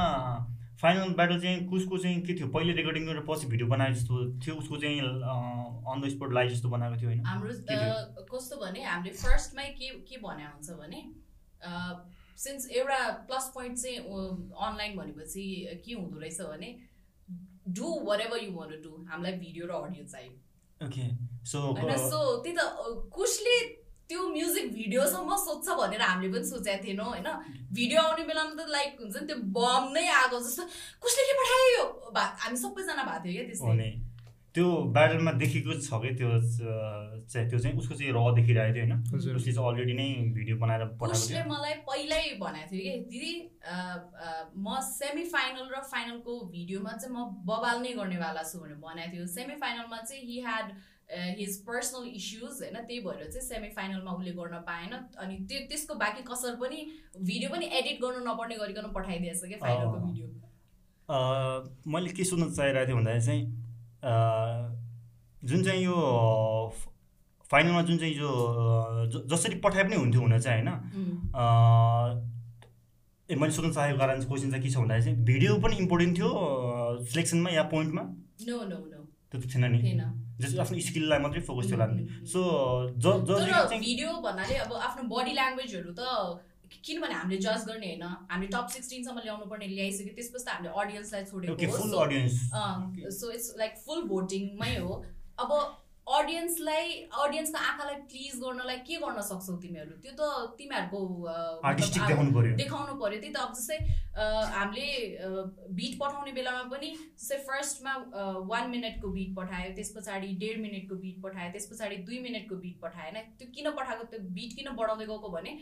फाइनल ब्याटल चाहिँ कुसको चाहिँ के थियो? पहिले रेकर्डिङ गरेर पछि भिडियो बनाए जस्तो थियो उसको चाहिँ अन द स्पोट लाइभ जस्तो बनाएको थियो होइन? हाम्रो कस्तो भने हामीले फर्स्टमै के के भने हुन्छ भने सिन्स एउटा प्लस पोइन्ट चाहिँ अनलाइन भनेपछि के हुँदो रहेछ भने डु वाट एभर यु भन डु हामीलाई भिडियो र अडियो चाहियो। ओके सो सो त्यही त कुसले त्यो म्युजिक भिडियोसम्म सोध्छ भनेर हामीले पनि सोचेको थिएनौँ होइन? भिडियो आउने बेलामा त लाइक हुन्छ नि त्यो बम नै आएको जस्तो कसले के पठायो हामी सबैजना भएको थियो क्या त्यस्तै त्यो ब्याटलमा देखेको छ कि त्यो चाहिँ त्यो चाहिँ उसको चाहिँ र देखिरहेको थियो होइन। उसले चाहिँ अलरेडी नै भिडियो बनाएर उसले मलाई पहिल्यै भनेको थियो कि दिदी म सेमी फाइनल र फाइनलको भिडियोमा चाहिँ म बबाल नै गर्नेवाला छु भनेर भनेको थियो। सेमी फाइनलमा चाहिँ he had his personal issues होइन त्यही भएर चाहिँ सेमी फाइनलमा उसले गर्न पाएन। अनि त्यो त्यसको बाँकी कसर पनि भिडियो पनि एडिट गर्नु नपर्ने गरिकन पठाइदिएछ क्या फाइनलको भिडियो मैले के सुन्न चाहिरहेको थिएँ भन्दाखेरि चाहिँ जुन चाहिँ यो फाइनलमा जुन चाहिँ यो जसरी पठाए पनि हुन्थ्यो हुन चाहिँ होइन। मैले सोध्न चाहेको कारण क्वेसन चाहिँ के छ भन्दाखेरि चाहिँ भिडियो पनि इम्पोर्टेन्ट थियो सिलेक्सनमा या पोइन्टमा? त्यो त छैन नि। जस्तो आफ्नो स्किललाई मात्रै फोकस थियो लाग्ने सो ज भिडियो भन्नाले अब आफ्नो बडी ल्याङ्ग्वेजहरू त किनभने हामीले जज गर्ने होइन हामीले टप सिक्सटिनसम्म ल्याउनु पर्ने ल्याइसक्यो त्यसपछि त हामीले अडियन्सलाई छोडेको सो इट्स लाइक फुल भोटिङमै हो। अब अडियन्सलाई अडियन्सको आँखालाई प्लिज गर्नलाई के गर्न सक्छौ तिमीहरू? त्यो त तिमीहरूको देखाउनु पऱ्यो त्यही त अब जस्तै हामीले बिट पठाउने बेलामा पनि जस्तै फर्स्टमा वान मिनटको बिट पठायो त्यस पछाडि डेढ मिनटको बिट पठायो त्यस पछाडि दुई मिनटको बिट पठाएन त्यो किन पठाएको त्यो बिट किन बढाउँदै गएको भने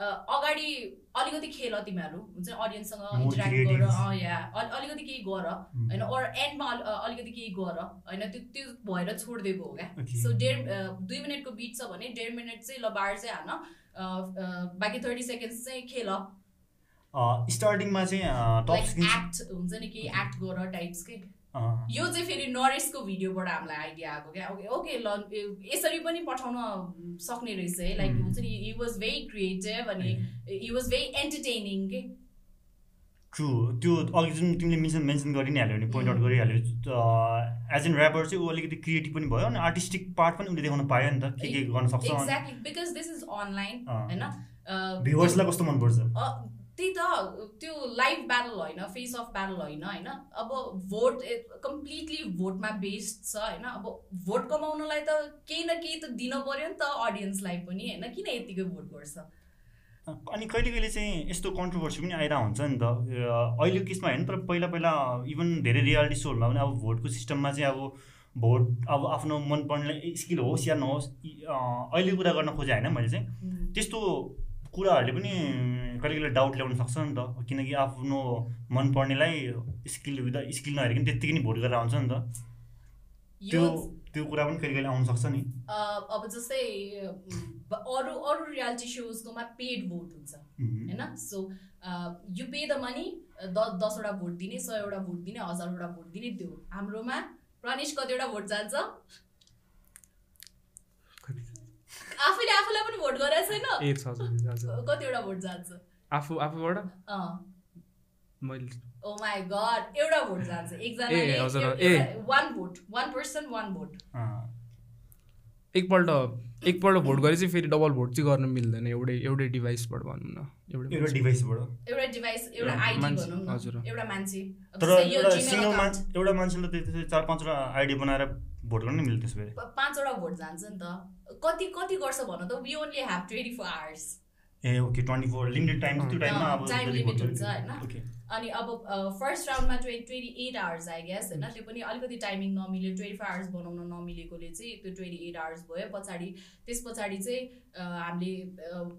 अगाडि अलिकति खेल तिमीहरू हुन्छ अडियन्ससँग इन्टरेक्ट गर या अलिकति केही गर होइन अर एन्डमा अलिकति केही गर होइन त्यो त्यो भएर छोडिदिएको हो क्या? सो डेढ दुई मिनटको बिट छ भने डेढ मिनट चाहिँ ल बार चाहिँ हान बाँकी थर्टी सेकेन्ड्स चाहिँ खेल। स्टार्टिङमा चाहिँ एक्ट हुन्छ नि केही एक्ट गर टाइप्स के? यो चाहिँ फेरि नरेसको भिडियोबाट हामीलाई आइडिया आएको क्या। ओके ओके ल यसरी पनि पठाउन सक्ने रहेछ है। लाइक हुन्छ नि हि वाज भेरी क्रिएटिभ अनि हि वाज भेरी एन्टरटेनिङ के? ट्रु त्यो अघि जुन तिमीले मेन्सन मेन्सन गरि नै हाल्यो भने पोइन्ट आउट गरिहाल्यो एज एन ऱ्यापर चाहिँ ऊ अलिकति क्रिएटिभ पनि भयो अनि आर्टिस्टिक पार्ट पनि उसले देखाउन पायो नि त के के गर्न सक्छ। Exactly because this is online होइन? भ्युवर्सलाई कस्तो मनपर्छ? त्यही त त्यो लाइभ ब्याटल होइन फेस अफ ब्याटल होइन होइन? अब भोट कम्प्लिटली भोटमा बेस्ड छ होइन? अब भोट कमाउनलाई त केही न केही त दिन पऱ्यो नि त अडियन्सलाई पनि होइन? किन यतिकै भोट गर्छ? अनि कहिले कहिले चाहिँ यस्तो कन्ट्रोभर्सी पनि आइरहेको हुन्छ नि त? अहिलेको केसमा होइन तर पहिला पहिला इभन धेरै रियालिटी सोहरूमा पनि अब भोटको सिस्टममा चाहिँ अब भोट अब आफ्नो मनपर्नेलाई स्किल होस् या नहोस् अहिले कुरा गर्न खोजेँ होइन मैले चाहिँ। त्यस्तो कुराहरूले पनि कहिले कहिले डाउट ल्याउन सक्छ नि त। किनकि आफ्नो मनपर्नेलाई स्किल विद स्किल नहेरिकन त्यत्तिकै नि भोट गरेर आउँछ नि त। त्यो त्यो कुरा पनि कहिले कहिले आउन सक्छ नि। अब जस्तै अरू अरू रियालिटी सोजकोमा पेड भोट हुन्छ होइन? So you pay the money दस दसवटा भोट दिने सयवटा भोट दिने हजारवटा भोट दिने त्यो हाम्रोमा प्रनिश कतिवटा भोट जान्छ? आफैले आफूलाई पनि भोट गरेको छैन कतिवटा भोट जान्छ? आफू आफूबाट? मैले ओ माई गड एउटा भोट जान्छ। एकजनाले one vote one person one vote एकपल्ट एकपल्ट भोट गरे चाहिँ फेरि डबल भोट चाहिँ गर्न मिल्दैन एउटै एउटै डिभाइसबाट भनौँ न। एउटा डिभाइसबाट एउटा डिभाइस एउटा आइडी भनौँ न। हजुर। एउटा मान्छे। तर सिङ्गल मान्छे एउटा मान्छेले त्यसै चार पाँचवटा आइडी बनाएर भोट गर्न मिल्छ त्यसो पाँचवटा भोट जान्छ नि त। कति कति गर्छ भन त? We only have twenty four hours ah okay twenty four limited time त्यो टाइममा अब टाइम लिमिट हुन्छ होइन। अनि अब फर्स्ट राउन्डमा twenty twenty eight hours I guess होइन? त्यो पनि अलिकति टाइमिङ नमिल्यो। ट्वेन्टी फोर आवर्स बनाउन नमिलेकोले चाहिँ त्यो ट्वेन्टी एट आवर्स भयो। पछाडि त्यस पछाडि चाहिँ हामीले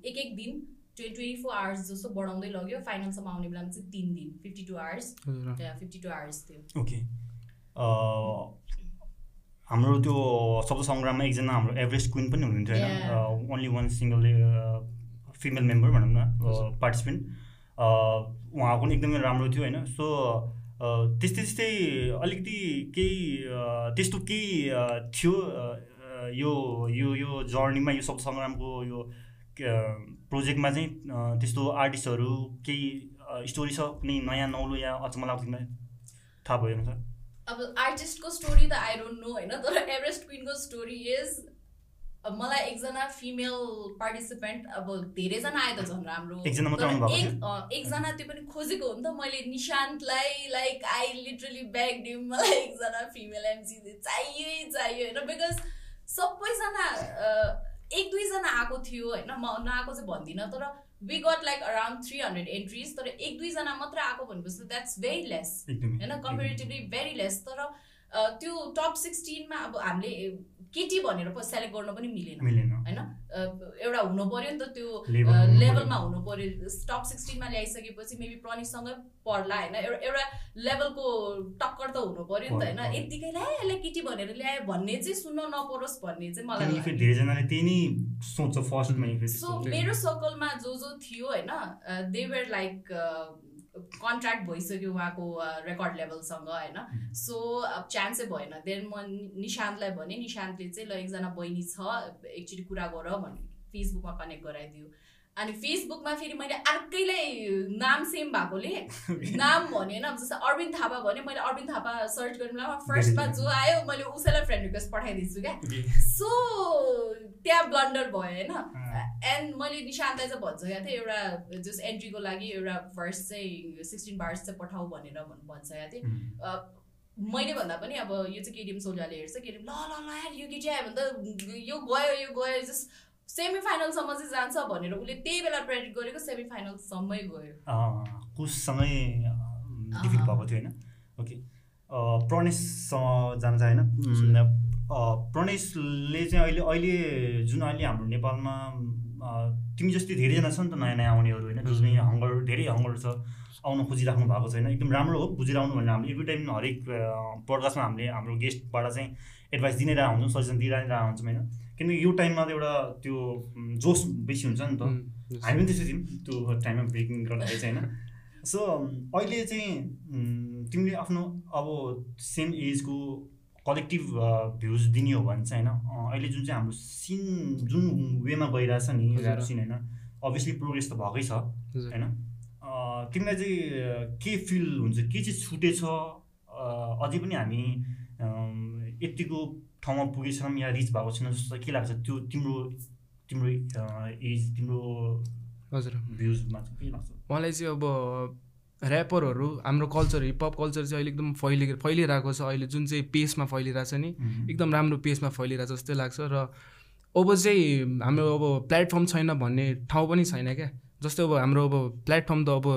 एक एक दिन ट्वेन्टी ट्वेन्टी फोर आवर्स जस्तो बढाउँदै लग्यो। फाइनलसम्म आउने बेलामा चाहिँ तिन दिन fifty two hours fifty two hours थियो। ओके हाम्रो त्यो शब्द सङ्ग्राममा एकजना हाम्रो एभरेस्ट क्विन पनि हुनुहुन्थ्यो होइन। Only one single female member भनौँ न पार्टिसिपेन्ट उहाँको पनि एकदमै राम्रो थियो होइन। सो त्यस्तै त्यस्तै अलिकति केही त्यस्तो केही थियो यो यो यो जर्नीमा यो शब्द सङ्ग्रामको यो प्रोजेक्टमा चाहिँ त्यस्तो आर्टिस्टहरू केही स्टोरी छ कुनै नयाँ नौलो या अचम्म लाग्थ्यो थाहा भयो सर। अब आर्टिस्टको स्टोरी त आई डोन्ट नो होइन? तर एभरेस्ट क्विनको स्टोरी इज मलाई एकजना फिमेल पार्टिसिपेन्ट अब धेरैजना आयो त झन् राम्रो। एकजना त्यो पनि खोजेको हो नि त। मैले निशान्तलाई like I literally begged them मलाई एकजना फिमेल एमसी चाहियो चाहियो होइन? बिकज सबैजना एक दुईजना आएको थियो होइन? म नआएको चाहिँ भन्दिनँ तर we got like around three hundred entries तर एक दुईजना मात्र आएको भनेपछि द्याट्स भेरी लेस होइन? कम्पेरिटिभली भेरी लेस तर त्यो टप सिक्सटिनमा अब हामीले केटी भनेर सेलेक्ट गर्न पनि मिलेन। होइन? एउटा हुनु पऱ्यो नि त त्यो लेभलमा हुनु पऱ्यो टप सिक्सटिनमा ल्याइसकेपछि मेबी प्रनिससँगै पढ्ला होइन? एउटा एउटा लेभलको टक्कर त हुनु पऱ्यो नि त होइन? यत्तिकै ल्याए यसलाई केटी भनेर ल्यायो भन्ने चाहिँ सुन्न नपरोस् भन्ने चाहिँ मलाई धेरैजनाले त्यही नै सोच्छ फर्स्टमा सो मेरो सर्कलमा जो जो थियो होइन दे वेयर लाइक कन्ट्र्याक्ट भइसक्यो उहाँको रेकर्ड लेभलसँग होइन? सो अब चान्सै भएन। देन म निशान्तलाई भने निशान्तले चाहिँ ल एकजना बहिनी छ एकचोटि कुरा गर भने फेसबुकमा कनेक्ट गराइदियो। अनि फेसबुकमा फेरि मैले अर्कैलाई नाम सेम भएकोले नाम भने होइन। जस्तो अरविन्द थापा भने मैले अरविन्द थापा सर्च गर्नु बेलामा फर्स्टमा जो आयो मैले उसैलाई फ्रेन्ड रिक्वेस्ट पठाइदिन्छु क्या। सो त्यहाँ ब्लन्डर भयो होइन। एन्ड मैले निशान्तलाई चाहिँ भन्छ क्या थिएँ एउटा जस एन्ट्रीको लागि एउटा भर्स चाहिँ सिक्सटिन बार्स चाहिँ पठाऊ भनेर भन्छ थिएँ मैले भन्दा पनि अब यो चाहिँ केडिएम सोल्जाले हेर्छ केडिएम ल ल ल यो केटी आयो भने त यो गयो यो गयो जस्ट सेमी फाइनलसम्म चाहिँ जान्छ भनेर उसले त्यही बेला प्रेडिक्ट गरेको सेमी फाइनलसम्मै गयो। कुससँगै डिफिट भएको थियो होइन? ओके। प्रणेशसँग जान्छ होइन प्रणेशले चाहिँ अहिले अहिले जुन अहिले हाम्रो नेपालमा तिमी जस्तै धेरैजना छ नि त नयाँ नयाँ आउनेहरू होइन जसमा हङ्गर धेरै हङ्गर छ आउन खोजिराख्नु भएको छैन। एकदम राम्रो हो बुझिरहनु भनेर हामीले एभ्री टाइम हरेक पडकास्टमा हामीले हाम्रो गेस्टबाट चाहिँ एडभाइस दिनै रहेको हुन्छौँ सजेसन दिइरहेको हुन्छौँ होइन। किनकि यो टाइममा त एउटा त्यो जोस बेसी हुन्छ नि त। हामी पनि त्यसै थियौँ त्यो टाइममा ब्रेकिङ गर्दाखेरि चाहिँ होइन। सो अहिले चाहिँ तिमीले आफ्नो अब सेम एजको कलेक्टिभ भ्युज दिने हो भने चाहिँ होइन अहिले जुन चाहिँ हाम्रो सिन जुन वेमा गइरहेछ नि सिन होइन अभियसली प्रोग्रेस त भएकै छ होइन। तिमीलाई चाहिँ के फिल हुन्छ के चाहिँ छुटेछ अझै पनि हामी यतिको ठाउँमा पुगेछौँ या रिच भएको छैन जस्तो के लाग्छ? त्यो तिम्रो तिम्रो एज तिम्रो हजुर। भ्युजमा के लाग्छ? मलाई चाहिँ अब ऱ्यापरहरू हाम्रो कल्चर हिपहप कल्चर चाहिँ अहिले एकदम फैलि फैलिरहेको छ। अहिले जुन चाहिँ पेसमा फैलिरहेको छ नि एकदम राम्रो पेसमा फैलिरहेको छ जस्तै लाग्छ। र अब चाहिँ हाम्रो अब प्लेटफर्म छैन भन्ने ठाउँ पनि छैन क्या। जस्तै अब हाम्रो अब प्लेटफर्म त अब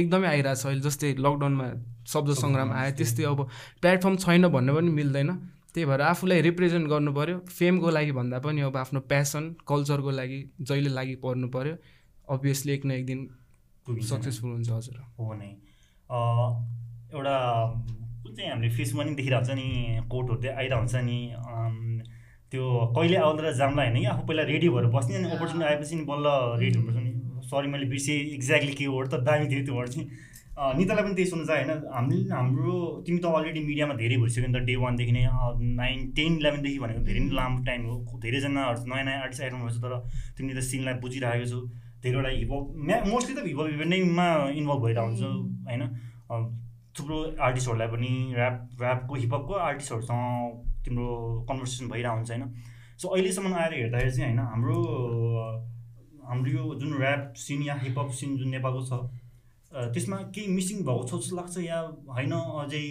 एकदमै आइरहेको छ अहिले जस्तै लकडाउनमा शब्द सङ्ग्राम आयो त्यस्तै अब प्लेटफर्म छैन भन्ने पनि मिल्दैन। त्यही भएर आफूलाई रिप्रेजेन्ट गर्नु पऱ्यो फेमको लागि भन्दा पनि अब आफ्नो प्यासन कल्चरको लागि जहिले लागि पर्नु पऱ्यो अभियसली एक न एक दिन सक्सेसफुल हुन्छ हजुर। हो नै। एउटा कुन चाहिँ हामीले फेसमा नि देखिरहेको हुन्छ नि कोटहरू चाहिँ आइरहेको हुन्छ नि त्यो कहिले आउँदा जाम्ला होइन कि आफू पहिला रेडी भएर बस्ने अनि अपर्च्युनिटी आएपछि नि बल्ल रेडी हुनुपर्छ नि। सरी मैले बिर्सेँ एक्ज्याक्टली के वर्ड त दामी थियो त्यो वर्ड चाहिँ। नितालाई पनि त्यही सुन्नु छ होइन। हामीले हाम्रो तिमी त अलरेडी मिडियामा धेरै भइसक्यो नि त। डे वानदेखि नै नाइन टेन इलेभेनदेखि भनेको धेरै नै लामो टाइम हो। धेरैजनाहरू नयाँ नयाँ आर्टिस्ट आइरहनु भएको छ तर तिमीले त सिनलाई बुझिरहेको छौ। धेरैवटा हिपहप म्या मोस्टली त हिपहप इभेन्ट नैमा इन्भल्भ भइरहेको हुन्छ होइन। थुप्रो आर्टिस्टहरूलाई पनि ऱ्याप ऱ्यापको हिपहपको आर्टिस्टहरूसँग तिम्रो कन्भर्सेसन भइरहेको हुन्छ होइन। सो अहिलेसम्म आएर हेर्दाखेरि चाहिँ होइन हाम्रो हाम्रो यो जुन ऱ्याप सिन या हिपहप सिन जुन नेपालको छ त्यसमा केही मिसिङ भएको छ जस्तो लाग्छ या होइन अझै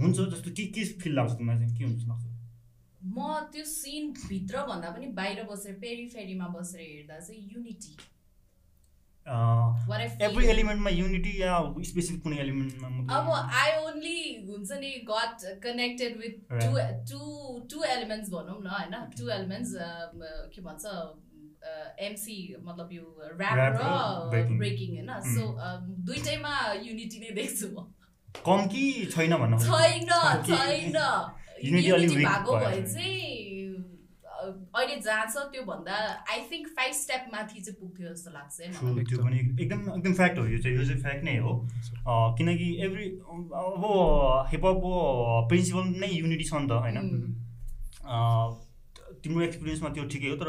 हुन्छ जस्तो के के फिल लाग्छ तिमीलाई चाहिँ? के हुन्छ लाग्छ? म त्यो सिनभित्र भन्दा पनि बाहिर बसेर पेरी फेरीमा बसेर हेर्दा चाहिँ युनिटी एभ्री एलिमेन्टमा युनिटी या स्पेसिफिक कुनै एलिमेन्टमा अब आई ओन्ली हुन्छ नि got connected with two two two elements भनौँ न होइन? टु एलिमेन्ट्स के भन्छ एमसी मतलब यो ऱ्याप र ब्रेकिङ होइन? सो दुइटैमा युनिटी नै देख्छु म। कम कि छैन भन्नु छैन छैन। युनिटी भएको भए चाहिँ अहिले जहाँ छ त्योभन्दा आई थिङ्क फाइभ स्टेप माथि चाहिँ पुग्थ्यो जस्तो लाग्छ त्यो पनि एकदम एकदम फ्याक्ट हो। यो चाहिँ यो चाहिँ फ्याक्ट नै हो। किनकि एभ्री अब हिपहपको प्रिन्सिपल नै युनिटी छ नि त होइन? तिम्रो एक्सपिरियन्समा त्यो ठिकै हो तर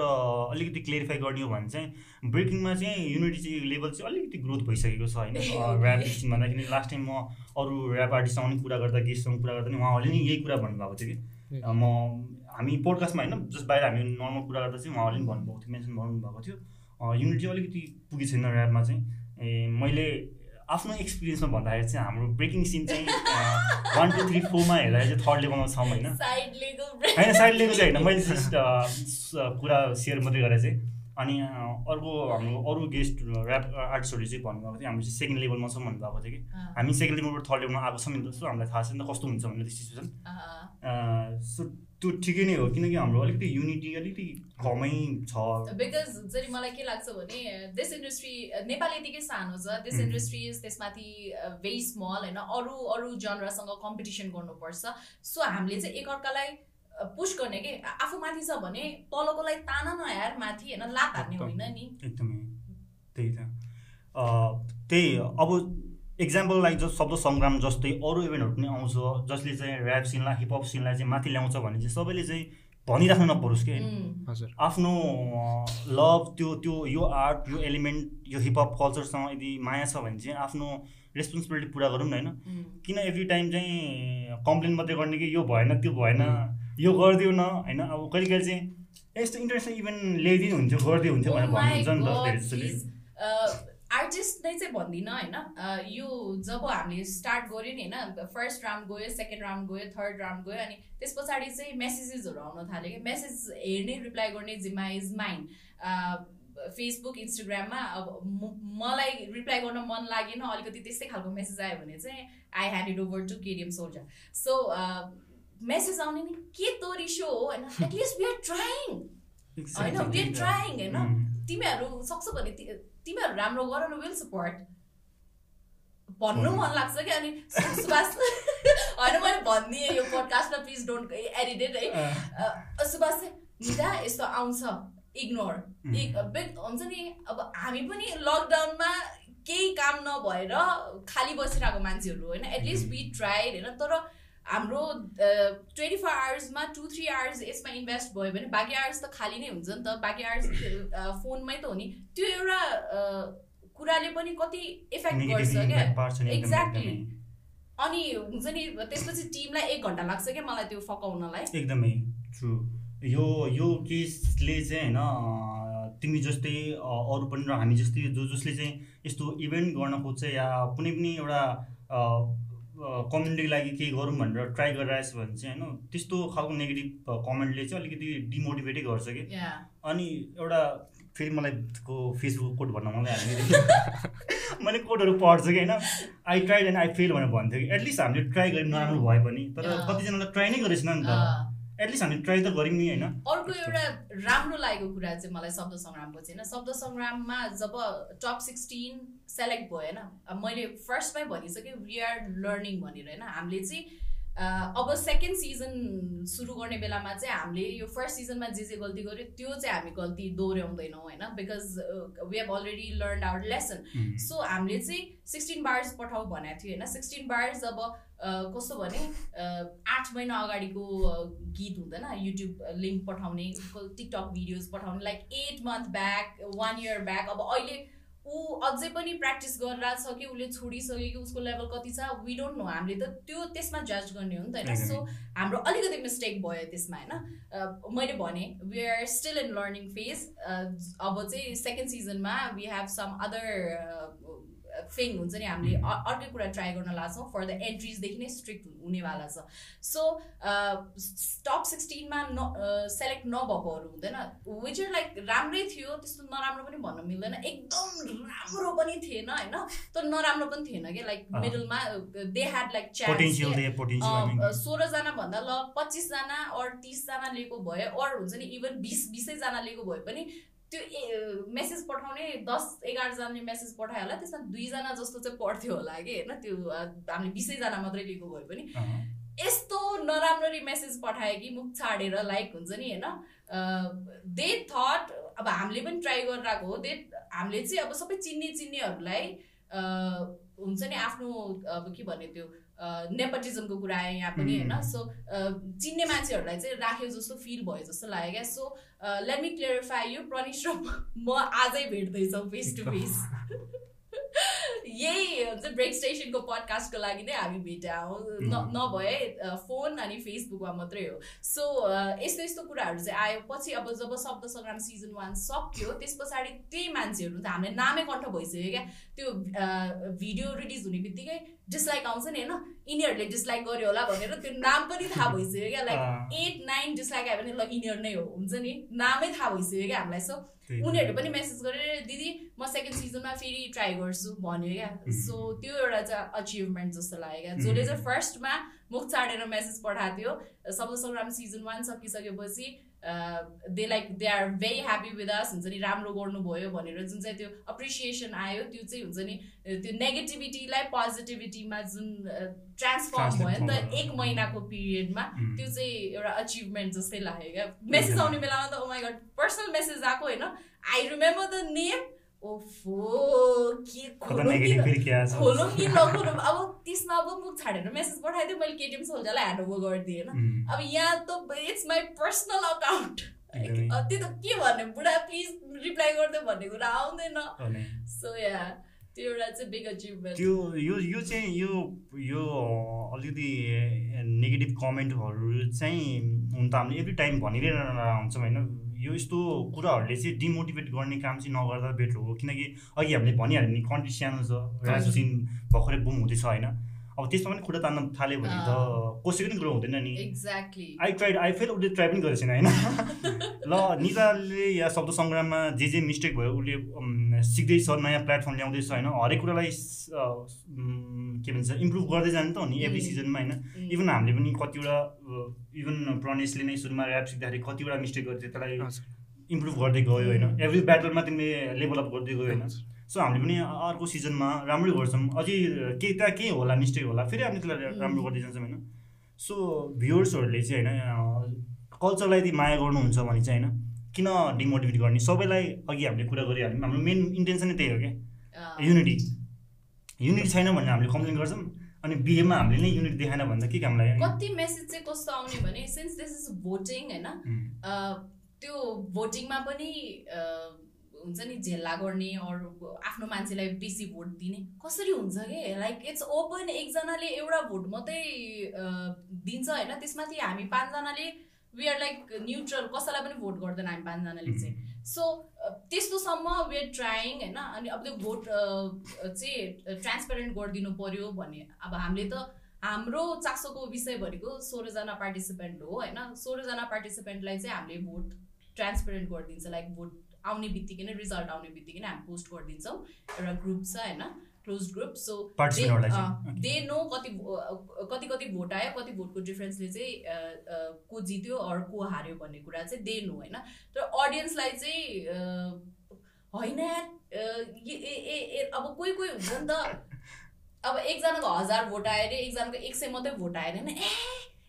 अलिकति क्लियरिफाई गर्ने हो भने चाहिँ ब्रेकिङमा चाहिँ युनिटी चाहिँ लेभल चाहिँ अलिकति ग्रोथ भइसकेको छ होइन। ऱ्याप स्टिङ भन्दाखेरि लास्ट टाइम म अरू ऱ्याप आर्टिस्टसँग पनि कुरा गर्दा गेस्टसँग कुरा गर्दा नि उहाँहरूले नि यही कुरा भन्नुभएको थियो कि। म हामी पोडकास्टमा होइन जस बाहिर हामी नर्मल कुरा गर्दा चाहिँ उहाँहरूले पनि भन्नुभएको थियो मेन्सन गर्नुभएको थियो। युनिटी अलिकति पुगेको छैन ऱ्यापमा चाहिँ। ए मैले आफ्नो एक्सपिरियन्समा भन्दाखेरि चाहिँ हाम्रो ब्रेकिङ सिन चाहिँ वान टू थ्री फोरमा हेर्दाखेरि चाहिँ थर्ड लेभलमा छौँ होइन। होइन साइड लेभल चाहिँ होइन। मैले कुरा सेयर मात्रै गरेर चाहिँ। अनि अर्को हाम्रो अरू गेस्ट ऱ्याप आर्टिस्टहरूले चाहिँ भन्नुभएको थियो हामी चाहिँ सेकेन्ड लेभलमा छौँ भन्नुभएको थियो कि। हामी सेकेन्ड लेभलबाट थर्ड लेभलमा आएको छौँ नि त सो हामीलाई थाहा छैन कस्तो हुन्छ भन्ने सिचुएसन सो त्यो ठिकै नै हो किनकि हाम्रो अलिकति युनिटी अलिकति कमै छ। बिकज चाहिँ मलाई के लाग्छ भने दिस इन्डस्ट्री नेपाल यतिकै सानो छ। दिस इन्डस्ट्री त्यसमाथि भेरी स्मल होइन? अरू अरू जनरासँग कम्पिटिसन गर्नुपर्छ। सो हामीले चाहिँ एकअर्कालाई पुस गर्ने कि? आफू माथि छ भने तलकोलाई तान नहेर माथि होइन? लात हार्ने होइन नि? एकदमै। त्यही त। त्यही। अब इक्जाम्पल लाइक जो शब्द सङ्ग्राम जस्तै अरू इभेन्टहरू पनि आउँछ जसले चाहिँ ऱ्याप सिनलाई हिपहप सिनलाई चाहिँ माथि ल्याउँछ भने चाहिँ सबैले चाहिँ भनिराख्नु नपरोस् कि? हजुर। आफ्नो लभ त्यो त्यो यो आर्ट यो एलिमेन्ट यो हिपहप कल्चरसँग यदि माया छ भने चाहिँ आफ्नो रेस्पोन्सिबिलिटी पुरा गरौँ न होइन? किन एभ्री टाइम चाहिँ कम्प्लेन मात्रै गर्ने कि यो भएन त्यो भएन यो गरिदियो न होइन? अब कहिले कहिले चाहिँ यस्तो इन्टरनेसनल इभेन्ट ल्याइदिनु हुन्छ गरिदियो हुन्छ भनेर oh भन्नुहुन्छ नि त धेरै जसले आर्टिस्ट नै चाहिँ भन्दिनँ होइन यो जब हामीले स्टार्ट गऱ्यो नि होइन फर्स्ट राउन्ड गयो सेकेन्ड राउन्ड गयो थर्ड राउन्ड गयो अनि त्यस पछाडि चाहिँ मेसेजेसहरू आउन थाल्यो कि मेसेज हेर्ने रिप्लाई गर्ने जिम्मा इज माइन्ड फेसबुक इन्स्टाग्राममा अब मलाई रिप्लाई गर्न मन लागेन अलिकति त्यस्तै खालको मेसेज आयो भने चाहिँ I had it over to KDM soldier so message आउने नि के तो रिसो हो होइन? At least we are trying होइन वी आर ट्राइङ होइन? तिमीहरू सक्छ भने तिमीहरू राम्रो गर न विल सपोर्ट भन्नु मन लाग्छ कि अनि सुभाष होइन मैले भनिदिएँ यो पोडकास्टमा प्लिज डोन्ट एडिटेड है। सुभाष चाहिँ निदा यस्तो आउँछ। इग्नोर हुन्छ नि अब हामी पनि लकडाउनमा केही काम नभएर खाली बसिरहेको मान्छेहरू होइन? एटलिस्ट वी ट्राई होइन? तर हाम्रो ट्वेन्टी फोर आवर्समा टु थ्री आवर्स यसमा इन्भेस्ट भयो भने बाँकी आवर्स त खाली नै हुन्छ नि त। बाँकी आवर्स फोनमै त हो नि। त्यो एउटा कुराले पनि कति इफेक्ट गर्छ क्या। एक्ज्याक्टली अनि हुन्छ नि त्यसपछि टिमलाई एक घन्टा लाग्छ क्या मलाई त्यो फकाउनलाई। एकदमै ट्रु यो यो केसले चाहिँ होइन तिमी जस्तै अरू पनि र हामी जस्तै जो जसले चाहिँ यस्तो इभेन्ट गर्न खोज्छ या कुनै पनि एउटा कम्युनिटीको लागि केही गरौँ भनेर ट्राई गरिरहेछ भने चाहिँ होइन त्यस्तो खालको नेगेटिभ कमेन्टले चाहिँ अलिकति डिमोटिभेटै गर्छ कि। अनि एउटा फेरि मलाई को फेसबुक कोड भन्न मलाई मैले कोडहरू पढ्छु कि होइन। I try and I fail भनेर भन्थ्यो कि। एटलिस्ट हामीले ट्राई गरेँ नराम्रो भए पनि तर कतिजनालाई ट्राई नै गरेछ नि त। एटलिस्ट हामी ट्राई त गऱ्यौँ नि होइन। अर्को एउटा राम्रो लागेको कुरा चाहिँ मलाई शब्द सङ्ग्रामको चाहिँ होइन। शब्द सङ्ग्राममा जब टप सिक्सटिन सेलेक्ट भयो होइन? मैले फर्स्टमै भनिसकेँ वी आर लर्निङ भनेर होइन? हामीले चाहिँ अब सेकेन्ड सिजन सुरु गर्ने बेलामा चाहिँ हामीले यो फर्स्ट सिजनमा जे जे गल्ती गर्यो त्यो चाहिँ हामी गल्ती दोहोऱ्याउँदैनौँ होइन? Because we have already learn our lesson so हामीले चाहिँ सिक्सटिन बार्स पठाउ भनेको थियो होइन? सिक्सटिन बार्स अब कस्तो भने आठ महिना अगाडिको गीत हुँदैन? युट्युब लिङ्क पठाउने टिकटक भिडियोज पठाउने like eight month back one year back अब अहिले ऊ अझै पनि प्र्याक्टिस गरिरहेको छ कि उसले छोडिसक्यो कि उसको लेभल कति छ वी डोन्ट नो हामीले त त्यो त्यसमा जज गर्ने हो नि त होइन? सो हाम्रो अलिकति मिस्टेक भयो त्यसमा होइन? मैले भने we are still in learning phase अब चाहिँ सेकेन्ड सिजनमा वी हेभ सम अदर फेङ हुन्छ नि हामीले अर्कै कुरा ट्राई गर्न लाग्छौँ फर द एन्ट्रिजदेखि नै स्ट्रिक्ट हुनेवाला छ। सो टप सिक्सटिनमा न सेलेक्ट नभएकोहरू हुँदैन। विच लाइक राम्रै थियो त्यस्तो नराम्रो पनि भन्न मिल्दैन। एकदम राम्रो पनि थिएन होइन? तर नराम्रो पनि थिएन क्या लाइक मिडलमा दे ह्याड लाइक च्यान्स सोह्रजना भन्दा ल पच्चिसजना अर तिसजना लिएको भए अर हुन्छ नि इभन बिस बिसैजना लिएको भए पनि त्यो मेसेज पठाउने दस एघारजनाले मेसेज पठायो होला त्यसमा दुईजना जस्तो चाहिँ पढ्थ्यो होला कि होइन? त्यो हामीले बिसैजना मात्रै लिएको भए पनि यस्तो नराम्ररी मेसेज पठायो कि मुख छाडेर लाइक हुन्छ नि होइन? दे थट अब हामीले पनि ट्राई गरिरहेको हो दे हामीले चाहिँ अब सबै चिन्ने चिन्नेहरूलाई हुन्छ नि आफ्नो अब के भन्ने त्यो नेपटिजमको कुरा आयो यहाँ पनि होइन? सो चिन्ने मान्छेहरूलाई चाहिँ राख्यो जस्तो फिल भयो जस्तो लाग्यो क्या। So let me clarify you Pranish र म आजै भेट्दैछौँ फेस टु फेस यही ब्रेक स्टेसनको पडकास्टको लागि नै हामी भेटा हो। नभए फोन अनि फेसबुकमा मात्रै हो। सो यस्तो यस्तो कुराहरू चाहिँ आयो पछि अब जब शब्द सङ्ग्राम सिजन वान सक्यो त्यस पछाडि त्यही मान्छेहरू त हामीले नामै कण्ठ भइसक्यो क्या। त्यो भिडियो रिलिज हुने बित्तिकै डिसलाइक आउँछ नि होइन? यिनीहरूले डिसलाइक गर्यो होला भनेर त्यो नाम पनि थाहा भइसक्यो क्या। लाइक एट नाइन डिसलाइक आयो भने ल यिनीहरू नै हो। हुन्छ नि? नामै थाहा भइसक्यो क्या हामीलाई। सो उनीहरूले पनि मेसेज गरेर दिदी म सेकेन्ड सिजनमा फेरि ट्राई गर्छु भन्यो क्या। सो त्यो एउटा चाहिँ अचिभमेन्ट जस्तो लाग्यो क्या। जसले चाहिँ फर्स्टमा मुख चाडेर मेसेज पठाएको थियो शब्द सङ्ग्राम सिजन वान सकिसकेपछि they like they are very happy with us हुन्छ नि राम्रो गर्नुभयो भनेर जुन चाहिँ त्यो अप्रिसिएसन आयो त्यो चाहिँ हुन्छ नि त्यो नेगेटिभिटीलाई पोजिटिभिटीमा जुन ट्रान्सफर्म भयो नि त एक महिनाको पिरियडमा त्यो चाहिँ एउटा अचिभमेन्ट जस्तै लाग्यो क्या। मेसेज आउने बेलामा त ओमाई गड पर्सनल मेसेज आएको होइन? आई रिमेम्बर द नेम ओफो के खोलौँ कि नखोलौँ अब त्यसमा अब मुख छाडेर मेसेज पठाइदियो मैले केटिएम सोल्जालाई ह्यान्ड ओभर गरिदिएँ होइन। अब यहाँ त इट्स माई पर्सनल अकाउन्ट त्यो त के भन्ने बुढा प्लिज रिप्लाई गरिदियो भन्ने कुरा आउँदैन। सो या त्यो एउटा चाहिँ बिग अचिभमेन्ट त्यो यो यो चाहिँ यो यो अलिकति नेगेटिभ कमेन्टहरू चाहिँ हुन त हामीले एभ्री टाइम भनिरहेर हुन्छौँ होइन। यो यस्तो कुराहरूले चाहिँ डिमोटिभेट गर्ने काम चाहिँ नगर्दा बेटर हो। किनकि अघि हामीले भनिहाल्यो नि कन्ट्री सानो छ राजसिन भर्खरै बुम हुँदैछ होइन? अब त्यसमा पनि खुट्टा तान्न थाल्यो भने त कसैको पनि कुरो हुँदैन नि। Exactly I tried I fail उसले ट्राई पनि गरेको छैन होइन? ल निताले या शब्द सङ्ग्राममा जे जे मिस्टेक भयो उसले सिक्दैछ नयाँ प्लेटफर्म ल्याउँदैछ होइन? हरेक कुरालाई के भन्छ इम्प्रुभ गर्दै जानु त हो नि एभ्री सिजनमा होइन? इभन हामीले पनि कतिवटा इभन प्रणेशले नै सुरुमा ऱ्याप सिक्दाखेरि कतिवटा मिस्टेक गर्थ्यो त्यसलाई इम्प्रुभ गर्दै गयो होइन? एभ्री ब्याटलमा तिमीले लेभल अप गर्दै गयो होइन? सो हामीले पनि अर्को सिजनमा राम्रै गर्छौँ। अझै केही त्यहाँ केही होला मिस्टेक होला फेरि हामीले त्यसलाई राम्रो गर्दै जान्छौँ होइन? सो भ्युवर्सहरूले चाहिँ होइन कल्चरलाई यदि माया गर्नुहुन्छ भने चाहिँ होइन? किन डिमोटिभेट गर्ने? सबैलाई अघि हामीले कुरा गरिहाल्यौँ। हाम्रो मेन इन्टेन्सनै त्यही हो क्या युनिटी युनिटी छैन भने हामीले कम्प्लेन गर्छौँ अनि बिहेमा हामीले नै युनिट देखाएन भने त के काम लाग्यो कति मेसेज चाहिँ कस्तो आउने भने सिन्स दिस इज भोटिङ होइन त्यो भोटिङमा पनि हुन्छ नि झेल्ला गर्ने अरू आफ्नो मान्छेलाई बेसी भोट दिने। कसरी हुन्छ कि? लाइक इट्स ओपन एकजनाले एउटा भोट मात्रै दिन्छ होइन त्यसमाथि हामी पाँचजनाले वी आर लाइक न्युट्रल कसैलाई पनि भोट गर्दैन हामी पाँचजनाले चाहिँ। सो त्यस्तोसम्म वी आर ट्राइङ होइन? अनि अब त्यो भोट चाहिँ ट्रान्सपेरेन्ट गरिदिनु पऱ्यो भन्ने। अब हामीले त हाम्रो चासोको विषय भनेको सोह्रजना पार्टिसिपेन्ट हो होइन? सोह्रजना पार्टिसिपेन्टलाई चाहिँ हामीले भोट ट्रान्सपेरेन्ट गरिदिन्छ। लाइक भोट आउने बित्तिकै नै रिजल्ट आउने बित्तिकै नै हामी पोस्ट गरिदिन्छौँ। एउटा ग्रुप छ होइन? Close group so they know कति कति कति भोट आयो कति भोटको डिफ्रेन्सले चाहिँ को जित्यो अरू को हार्यो भन्ने कुरा चाहिँ दे नो होइन? तर अडियन्सलाई चाहिँ होइन अब कोही कोही हुन्छ नि त अब एकजनाको हजार भोट आयो अरे एकजनाको एक सय मात्रै भोट आयो अरे ए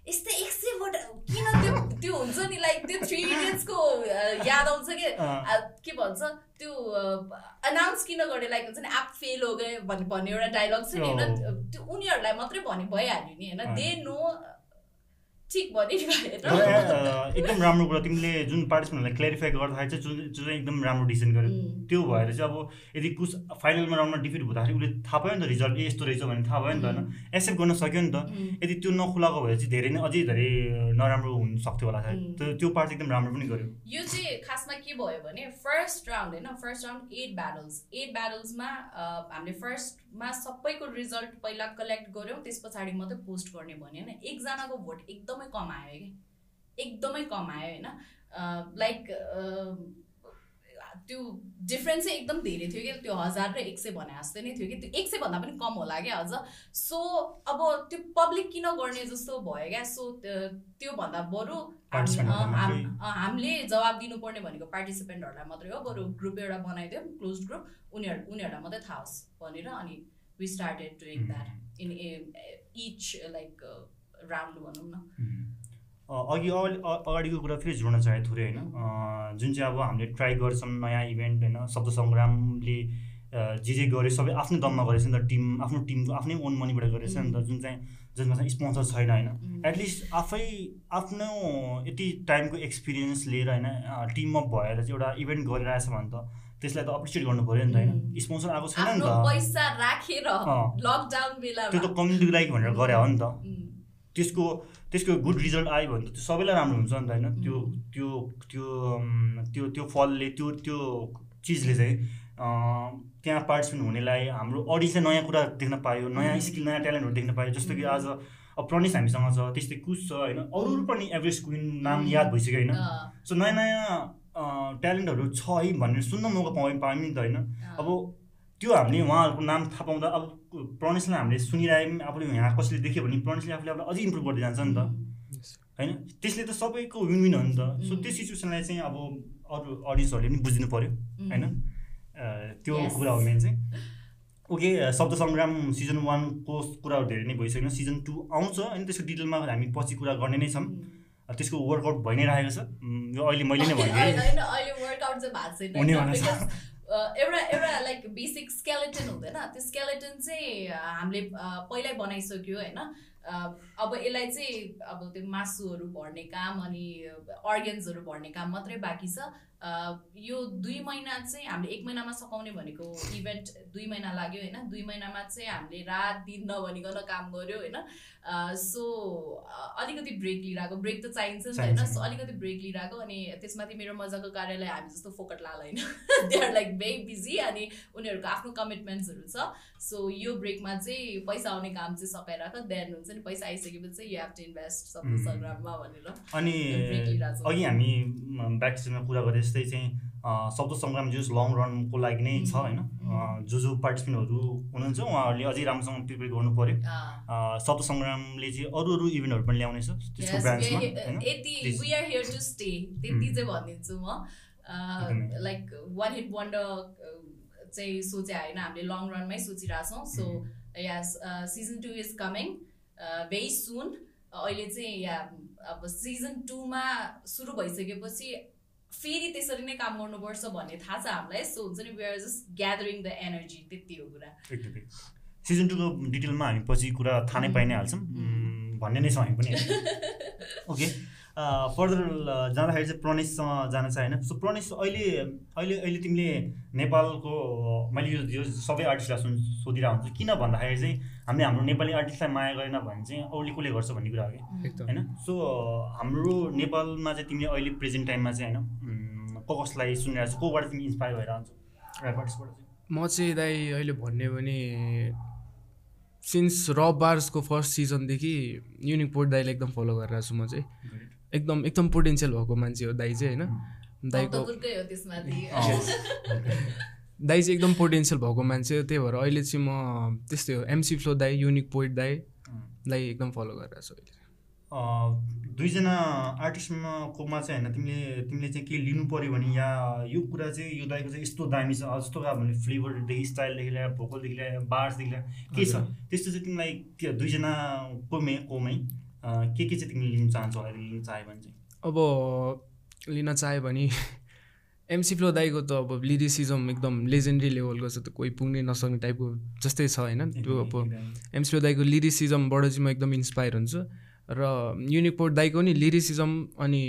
यस्तै एक सय भोट किन त्यो त्यो हुन्छ नि लाइक त्यो थ्री इडियट्सको याद आउँछ कि? के भन्छ? त्यो अनाउन्स किन गरे लाइक हुन्छ नि एप फेल हो गयो भन्ने एउटा डायलग छ नि होइन? त्यो उनीहरूलाई मात्रै भने भइहाल्यो नि होइन? दे नो एकदम राम्रो कुरा तिमीले जुन पार्टिसिपेन्टलाई क्ल्यारिफाई गर्दाखेरि चाहिँ जुन जो चाहिँ एकदम राम्रो डिसिजन गर्यो। त्यो भएर चाहिँ अब यदि कुछ फाइनलमा राउन्डमा डिफिट हुँदाखेरि उसले थाहा पायो नि त रिजल्ट यस्तो रहेछ भने थाहा भयो नि त होइन। एक्सेप्ट गर्न सक्यो नि त। यदि त्यो नखुलाएको भए चाहिँ धेरै नै अझै धेरै नराम्रो हुन सक्थ्यो होला सायद। त्यो पार्ट एकदम राम्रो पनि गर्यो। यो चाहिँ खासमा के भयो भने फर्स्ट राउन्ड होइन first round at battles at ब्याटल्समा हामीले फर्स्टमा सबैको रिजल्ट पहिला कलेक्ट गऱ्यौँ त्यस पछाडि मात्रै पोस्ट गर्ने भन्यो होइन। एकजनाको भोट एकदम एकदमै कम आयो कि? एकदमै कम आयो होइन। लाइक त्यो डिफ्रेन्स चाहिँ एकदम धेरै थियो कि। त्यो हजार र एक सय भने जस्तै नै थियो कि। त्यो एक सयभन्दा पनि कम होला क्या अझ सो अब त्यो पब्लिक किन गर्ने जस्तो भयो क्या? सो त्योभन्दा बरु हामीले जवाब दिनुपर्ने भनेको पार्टिसिपेन्टहरूलाई मात्रै हो। बरु ग्रुप एउटा बनाइदियो क्लोज ग्रुप उनीहरू उनीहरूलाई मात्रै थाहा होस् भनेर अनि we started doing that in each like round भनौँ न। अघि अगाडिको कुरा फेरि जोड्न चाहे थोरै होइन? जुन चाहिँ अब हामीले ट्राई गर्छौँ नयाँ इभेन्ट होइन? शब्द सङ्ग्रामले जे जे गरे सबै आफ्नै दममा गरेछ नि त टिम आफ्नो टिमको आफ्नै ओन मनीबाट गरेछ नि त जुन चाहिँ जसमा चाहिँ स्पोन्सर छैन होइन? एटलिस्ट आफै आफ्नो यति टाइमको एक्सपिरियन्स लिएर होइन? टिमअप भएर चाहिँ एउटा इभेन्ट गरिरहेछ भने त त्यसलाई त अप्रिसिएट गर्नु पऱ्यो नि त होइन? स्पोन्सर आएको छैन नि त। पैसा राखेर लकडाउन बेला त्यो त कम्युनिटीको लागि भनेर गरे हो नि त। त्यसको त्यसको गुड रिजल्ट आयो भने त त्यो सबैलाई राम्रो हुन्छ नि त होइन? त्यो त्यो त्यो त्यो त्यो फलले त्यो त्यो चिजले चाहिँ त्यहाँ पार्टिसिपेन्ट हुनेलाई हाम्रो अडियन्सले नयाँ कुरा देख्न पायो नयाँ स्किल नयाँ ट्यालेन्टहरू देख्न पायो। जस्तो कि आज अब प्रनिस हामीसँग छ त्यस्तै कुस छ होइन? अरू अरू पनि एभरेज क्विन नाम याद भइसक्यो होइन? सो नयाँ नयाँ ट्यालेन्टहरू छ है भनेर सुन्न मौका पाउँ पायौँ नि त होइन? अब त्यो हामीले उहाँहरूको नाम थाहा पाउँदा अब प्रनिसलाई हामीले सुनिरहेको आफूले यहाँ कसैले देख्यो भने प्रनिसले आफूले आफूलाई अझै इम्प्रुभ गर्दै जान्छ नि त। होइन? त्यसले त सबैको विन विन हो नि त। सो त्यो सिचुएसनलाई चाहिँ अब अरू अडियन्सहरूले पनि बुझिनु पऱ्यो होइन? त्यो कुरा हो मेन चाहिँ। ओके शब्द सङ्ग्राम सिजन वानको कुराहरू धेरै नै भइसक्यो। सिजन टू आउँछ अनि त्यसको डिटेलमा हामी पछि कुरा गर्ने नै छौँ। त्यसको वर्कआउट भइ नै रहेको छ। यो अहिले मैले नै भने हुने एउटा एउटा लाइक बेसिक स्केलेटन हुँदैन। त्यो स्केलेटन चाहिँ हामीले पहिल्यै बनाइसक्यो होइन। अब यसलाई चाहिँ अब त्यो मासुहरू भर्ने काम अनि अर्गेन्सहरू भर्ने काम मात्रै बाँकी छ। यो दुई महिना चाहिँ हामीले एक महिनामा सकाउने भनेको इभेन्ट दुई महिना लाग्यो होइन। दुई महिनामा चाहिँ हामीले रात दिन नभनिकन काम गऱ्यो होइन। सो अलिकति ब्रेक लिइरहेको। ब्रेक त चाहिन्छ नि त होइन। सो अलिकति ब्रेक लिइरहेको अनि त्यसमाथि मेरो मजाको कार्यालय हामी जस्तो फोकट लाल होइन। They are like very busy अनि उनीहरूको आफ्नो कमिटमेन्ट्सहरू छ। सो यो ब्रेकमा चाहिँ पैसा आउने काम चाहिँ सकाइराख देन हुन्छ नि। पैसा आइसकेपछि चाहिँ यु हेभ टु इन्भेस्ट सबै सङ्ग्राममा भनेर। अनि अघि हामी ब्याक कुरा गरे जस्तै चाहिँ शब्द सङ्ग्राम जुस लङ रनको लागि नै छ होइन? जो जो पार्टिसिपेन्टहरू हुनुहुन्छ उहाँहरूले अझै राम्रोसँग प्रिपेयर गर्नु पऱ्यो शब्द सङ्ग्रामले चाहिँ अरू अरू इभेन्टहरू पनि ल्याउनेछ त्यसको ब्रान्चमा त्यति चाहिँ भनिदिन्छु म। लाइक वान हिट वन्डर चाहिँ सोचे होइन हामीले लङ रनमै सोचिरहेछौँ so yeah season two is coming very soon अहिले चाहिँ या अब सिजन टूमा सुरु भइसकेपछि फेरि त्यसरी नै काम गर्नुपर्छ भन्ने थाहा छ हामीलाई। सो हुन्छ नि we are just gathering the energy त्यति हो कुरा। सिजन टूको डिटेलमा हामी पछि कुरा थाहा नै पाइ नै हाल्छौँ। भन्ने नै छ हामी पनि। ओके फर्दर जाँदाखेरि चाहिँ प्रणेशसँग जान चाहिँ होइन। सो प्रणेश अहिले अहिले अहिले तिमीले नेपालको मैले यो यो सबै आर्टिस्टलाई सुन सोधिरहेको हुन्छु। किन भन्दाखेरि चाहिँ हामीले हाम्रो नेपाली आर्टिस्टलाई माया गरेन भने चाहिँ अरूले कसले गर्छ भन्ने कुरा हो कि? होइन? सो हाम्रो नेपालमा चाहिँ तिमीले अहिले प्रेजेन्ट टाइममा चाहिँ होइन को कसलाई सुनिरहेको छ कोबाट तिमी इन्सपायर भएर आउँछ? चाहिँ। म चाहिँ दाइ अहिले भन्ने भने सिन्स र बार्सको फर्स्ट सिजनदेखि युनिक पोर्ट दाइले एकदम फलो गरिरहेको छु म चाहिँ। एकदम एकदम पोटेन्सियल भएको मान्छे हो दाई चाहिँ होइन? दाईको दाई चाहिँ एकदम पोटेन्सियल भएको मान्छे हो त्यही भएर अहिले चाहिँ म त्यस्तै हो। एमसी फ्लो दाई युनिक पोइट दाई दाई एकदम फलो गरिरहेको छु अहिले। दुईजना आर्टिस्टमा कोमा चाहिँ होइन तिमीले तिमीले चाहिँ के लिनु पऱ्यो भने या यो कुरा चाहिँ यो दाइको चाहिँ यस्तो दामी छ जस्तो अब भने फ्लेभरदेखि स्टाइलदेखि लिएर भोकलदेखि लिएर बार्सदेखि लिएर के छ? त्यस्तो चाहिँ तिमीलाई दुईजना कोमै कोमै? के के चाहिँ तिमीले लिन चाहन्छौ अहिले लिन चाह्यो भने चाहिँ। अब लिन चाह्यो भने एमसी फ्लो दाईको त अब लिरिसिजम एकदम लेजेन्डरी लेभलको छ त कोही पुग्नै नसक्ने टाइपको जस्तै छ होइन? त्यो अब एमसी फ्लो दाईको लिरिसिजमबाट चाहिँ म एकदम इन्सपायर हुन्छु। र युनिपोर्ट दाईको नि लिरिसिजम अनि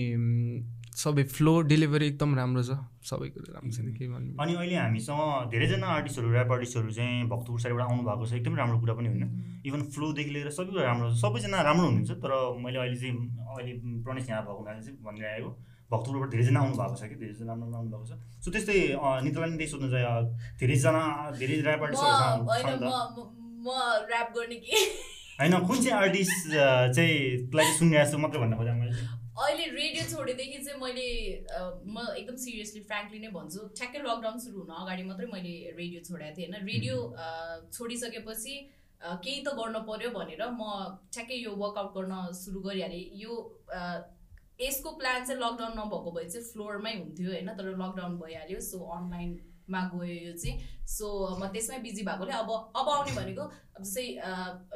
सबै फ्लो डेलिभरी एकदम राम्रो छ। सबै कुरो राम्रो छ। के भन्नु? अनि अहिले हामीसँग धेरैजना आर्टिस्टहरू ऱ्याप आर्टिस्टहरू चाहिँ भक्तपुर साइडबाट आउनु भएको छ। एकदम राम्रो कुरा पनि होइन। इभन फ्लोदेखि लिएर सबै कुरा राम्रो छ। सबैजना राम्रो हुनुहुन्छ तर मैले अहिले चाहिँ अहिले प्रणेश यहाँ भएको हुनाले चाहिँ भनिरहेको भक्तपुरबाट धेरैजना आउनु भएको छ कि? धेरैजना राम्रो आउनु भएको छ। सो त्यस्तै नितलाई नै सोध्नु चाहिँ धेरैजना धेरै ऱ्याप आर्टिस्टहरू म ऱ्याप गर्ने कि? होइन कुन चाहिँ आर्टिस्ट चाहिँ लागि सुनिरहेको छु मात्रै भन्न खोजेँ मैले। अहिले रेडियो छोडेदेखि चाहिँ मैले म एकदम सिरियसली फ्रेङ्कली नै भन्छु ठ्याक्कै लकडाउन सुरु हुन अगाडि मात्रै मैले रेडियो छोडेको थिएँ होइन। रेडियो छोडिसकेपछि केही त गर्न पर्यो भनेर म ठ्याक्कै यो वर्कआउट गर्न सुरु गरिहालेँ। यो यसको प्लान चाहिँ लकडाउन नभएको भए चाहिँ फ्लोरमै हुन्थ्यो होइन तर लकडाउन भइहाल्यो सो अनलाइन मा गयो यो चाहिँ। सो म त्यसमै बिजी भएकोले अब अब आउने भनेको अब जस्तै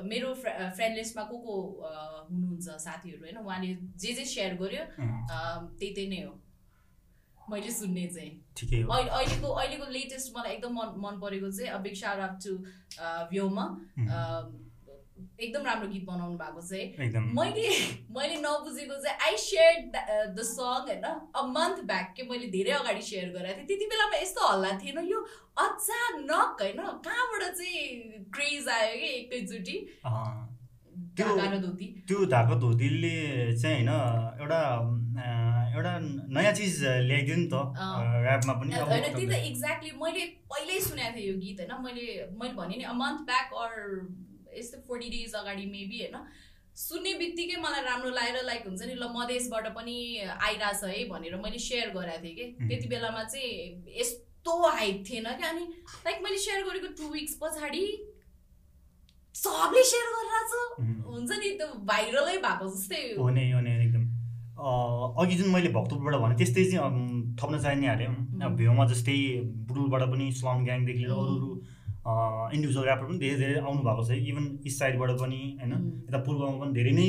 मेरो फ्रेन्ड लिस्टमा को को हुनुहुन्छ साथीहरू होइन उहाँले जे जे सेयर गर्यो त्यही त्यही नै हो। मैले सुन्ने चाहिँ। अहिलेको अहिलेको लेटेस्ट मलाई एकदम मन मन परेको चाहिँ बिग सार अप टु भ्योमा एकदम राम्रो गीत बनाउनु भएको चाहिँ मैले मैले नबुझेको चाहिँ आई सेयर द सङ होइन अ मन्थ ब्याक के मैले धेरै अगाडि सेयर गरेको थिएँ। त्यति बेलामा यस्तो हल्ला थिएन। यो अचानक होइन कहाँबाट चाहिँ क्रेज आयो कि एकैचोटि? त्यो धाको धोतीले चाहिँ होइन एउटा एउटा नयाँ चिज ल्याइदियो नि त। ऱ्यापमा पनि। होइन त्यही त एक्ज्याक्टली मैले पहिल्यै सुनेको थिएँ यो गीत होइन। मैले मैले भने नि अ मन्थ ब्याक अर यस्तै फोर्टी डेज अगाडि मेबी होइन सुन्ने बित्तिकै मलाई राम्रो लागेर लाइक हुन्छ नि ल मधेसबाट पनि आइरहेछ है भनेर मैले सेयर गरेको थिएँ कि। त्यति बेलामा चाहिँ यस्तो हाइप थिएन क्या अनि लाइक मैले सेयर गरेको टु विक्स पछाडि सबले सेयर गरिरहेछ। हुन्छ नि त्यो भाइरलै भएको जस्तै। हो नै हो नै एकदम अघि जुन मैले भक्तपुरबाट भने त्यस्तै चाहिँ थप्न चाहिने हालेँ भ्यूमा जस्तै बुडुलबाट पनि स्लम ग्याङदेखि लिएर अरू अरू इन्डिभिजुअल ऱ्यापर पनि धेरै धेरै आउनु भएको छ इभन इस्ट साइडबाट पनि होइन? यता पूर्वमा पनि धेरै नै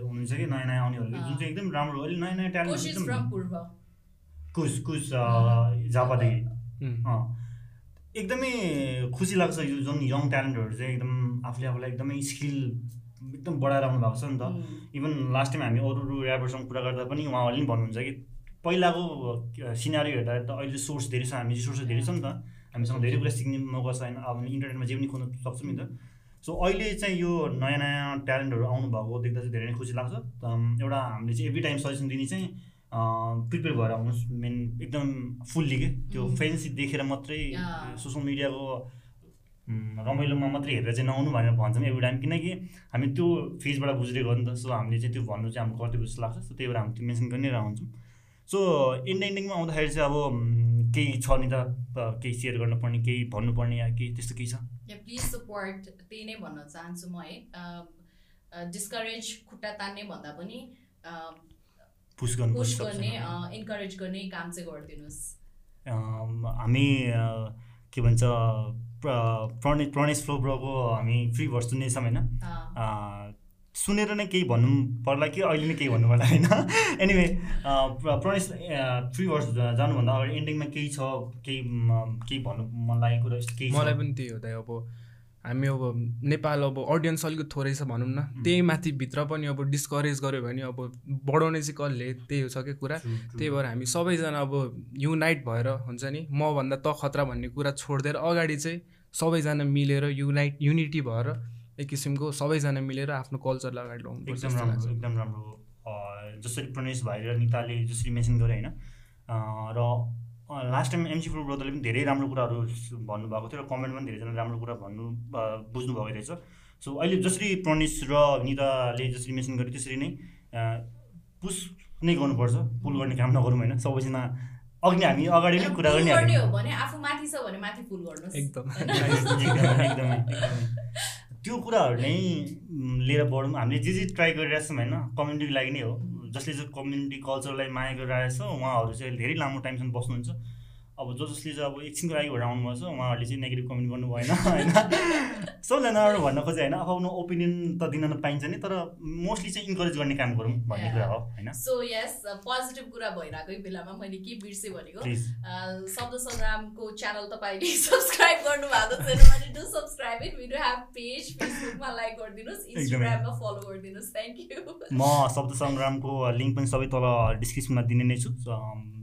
हुनुहुन्छ कि नयाँ नयाँ आउनेहरू जुन चाहिँ एकदम राम्रो अहिले नयाँ नयाँ ट्यालेन्ट कुस कुस झापादेखि एकदमै खुसी लाग्छ यो जुन यङ ट्यालेन्टहरू चाहिँ एकदम आफूले आफूलाई एकदमै स्किल एकदम बढाएर आउनु भएको छ नि त। इभन लास्ट टाइम हामी अरू अरू ऱ्यापरसँग कुरा गर्दा पनि उहाँहरूले पनि भन्नुहुन्छ कि पहिलाको सिनारी हेर्दा त अहिले सोर्स धेरै छ हामी रिसोर्स धेरै छ नि त। हामीसँग धेरै कुरा सिक्ने मौका छ होइन अब इन्टरनेटमा जे पनि खोज्न सक्छौँ नि त। सो अहिले चाहिँ यो नयाँ नयाँ ट्यालेन्टहरू आउनुभएको देख्दा चाहिँ धेरै नै खुसी लाग्छ। एउटा हामीले चाहिँ एभ्री टाइम सजेसन दिने चाहिँ प्रिपेयर भएर आउनुहोस्। मेन एकदम फुल्ली के त्यो फेन्सी देखेर मात्रै सोसियल मिडियाको रमाइलोमा मात्रै हेरेर चाहिँ नआउनु भनेर भन्छौँ एभ्री टाइम किनकि हामी त्यो फेजबाट गुज्रेको हो नि त। सो हामीले चाहिँ त्यो भन्नु चाहिँ हाम्रो कर्तव्य जस्तो लाग्छ। सो त्यही भएर हामी त्यो मेन्सन पनि हुन्छौँ सो इन्ड एन्डिङमा आउँदाखेरि चाहिँ अब केही छ नि त केही सेयर गर्नुपर्ने केही भन्नुपर्ने या केही त्यस्तो केही छ? प्लिज सपोर्ट त्यही नै भन्न चाहन्छु म है। डिस्करेज खुट्टा तान्ने भन्दा पनि पुस गर्नु पुस गर्ने इन्करेज गर्ने काम चाहिँ गरिदिनुहोस्। हामी के भन्छ प्रणेश प्रणेश फ्लो ब्रोको हामी फ्री भर्स सुन्नेछौँ होइन सुनेर नै केही भन्नु पर्ला कि अहिले नै केही भन्नु पर्ला होइन? एनिवे प्रणेश फ्री भर्स जानुभन्दा अगाडि एन्डिङमा केही छ केही केही भन्नु मन लागेको कुरा केही मलाई पनि त्यही हो त अब हामी अब नेपाल अब अडियन्स अलिकति थोरै छ भनौँ न। त्यही माथि भित्र पनि अब डिस्करेज गऱ्यो भने अब बढाउने चाहिँ कसले त्यही हो छ क्या कुरा त्यही भएर हामी सबैजना अब युनाइट भएर हुन्छ नि मभन्दा त खतरा भन्ने कुरा छोडिदिएर अगाडि चाहिँ सबैजना मिलेर युनाइट युनिटी भएर एक किसिमको सबैजना मिलेर आफ्नो कल्चरलाई अगाडि ल्याउनु एकदम राम्रो एकदम राम्रो जसरी प्रणेश भाइ र निताले जसरी मेन्सन गरे होइन र लास्ट टाइम एमसी फुल ब्रदरले पनि धेरै राम्रो कुराहरू भन्नुभएको थियो र कमेन्ट पनि धेरैजना राम्रो कुरा भन्नु बुझ्नुभएको रहेछ। सो अहिले जसरी प्रणेश र निताले जसरी मेन्सन गरे त्यसरी नै पुस नै गर्नुपर्छ पुल गर्ने काम नगरौँ होइन। सबैजना अघि हामी अगाडि नै कुरा गर्ने एकदमै एकदमै। त्यो कुराहरू नै लिएर बढौँ। हामीले जे जे ट्राई गरिरहेको छौँ होइन कम्युनिटीको लागि नै हो। जसले चाहिँ कम्युनिटी कल्चरलाई माया गरिरहेको छ उहाँहरू चाहिँ धेरै लामो टाइमसम्म बस्नुहुन्छ। अब जो जसले चाहिँ अब एकछिनको लागि भएर आउनुभएको छ उहाँहरूले चाहिँ नेगेटिभ कमेन्ट गर्नु भएन होइन? सबैजनाहरू भन्न खोजे होइन? आफ्नो ओपिनियन त दिन पाइन्छ नि तर मोस्टली चाहिँ इन्करेज गर्ने काम गरौँ भन्ने कुरा हो होइन? सो यस पोजिटिभ कुरा भइरहेकै बेलामा मैले के बिर्सेँ भनेको शब्द सङ्ग्रामको च्यानल तपाईँले सब्सक्राइब गर्नु भएको छैन do subscribe it we do have page फेसबुकमा लाइक गरिदिनुहोस् इन्स्टाग्राममा फलो गरिदिनुहोस्. थ्याङ्क यू म शब्द सङ्ग्रामको लिङ्क पनि सबै तल डिस्क्रिप्सनमा दिने नै छु।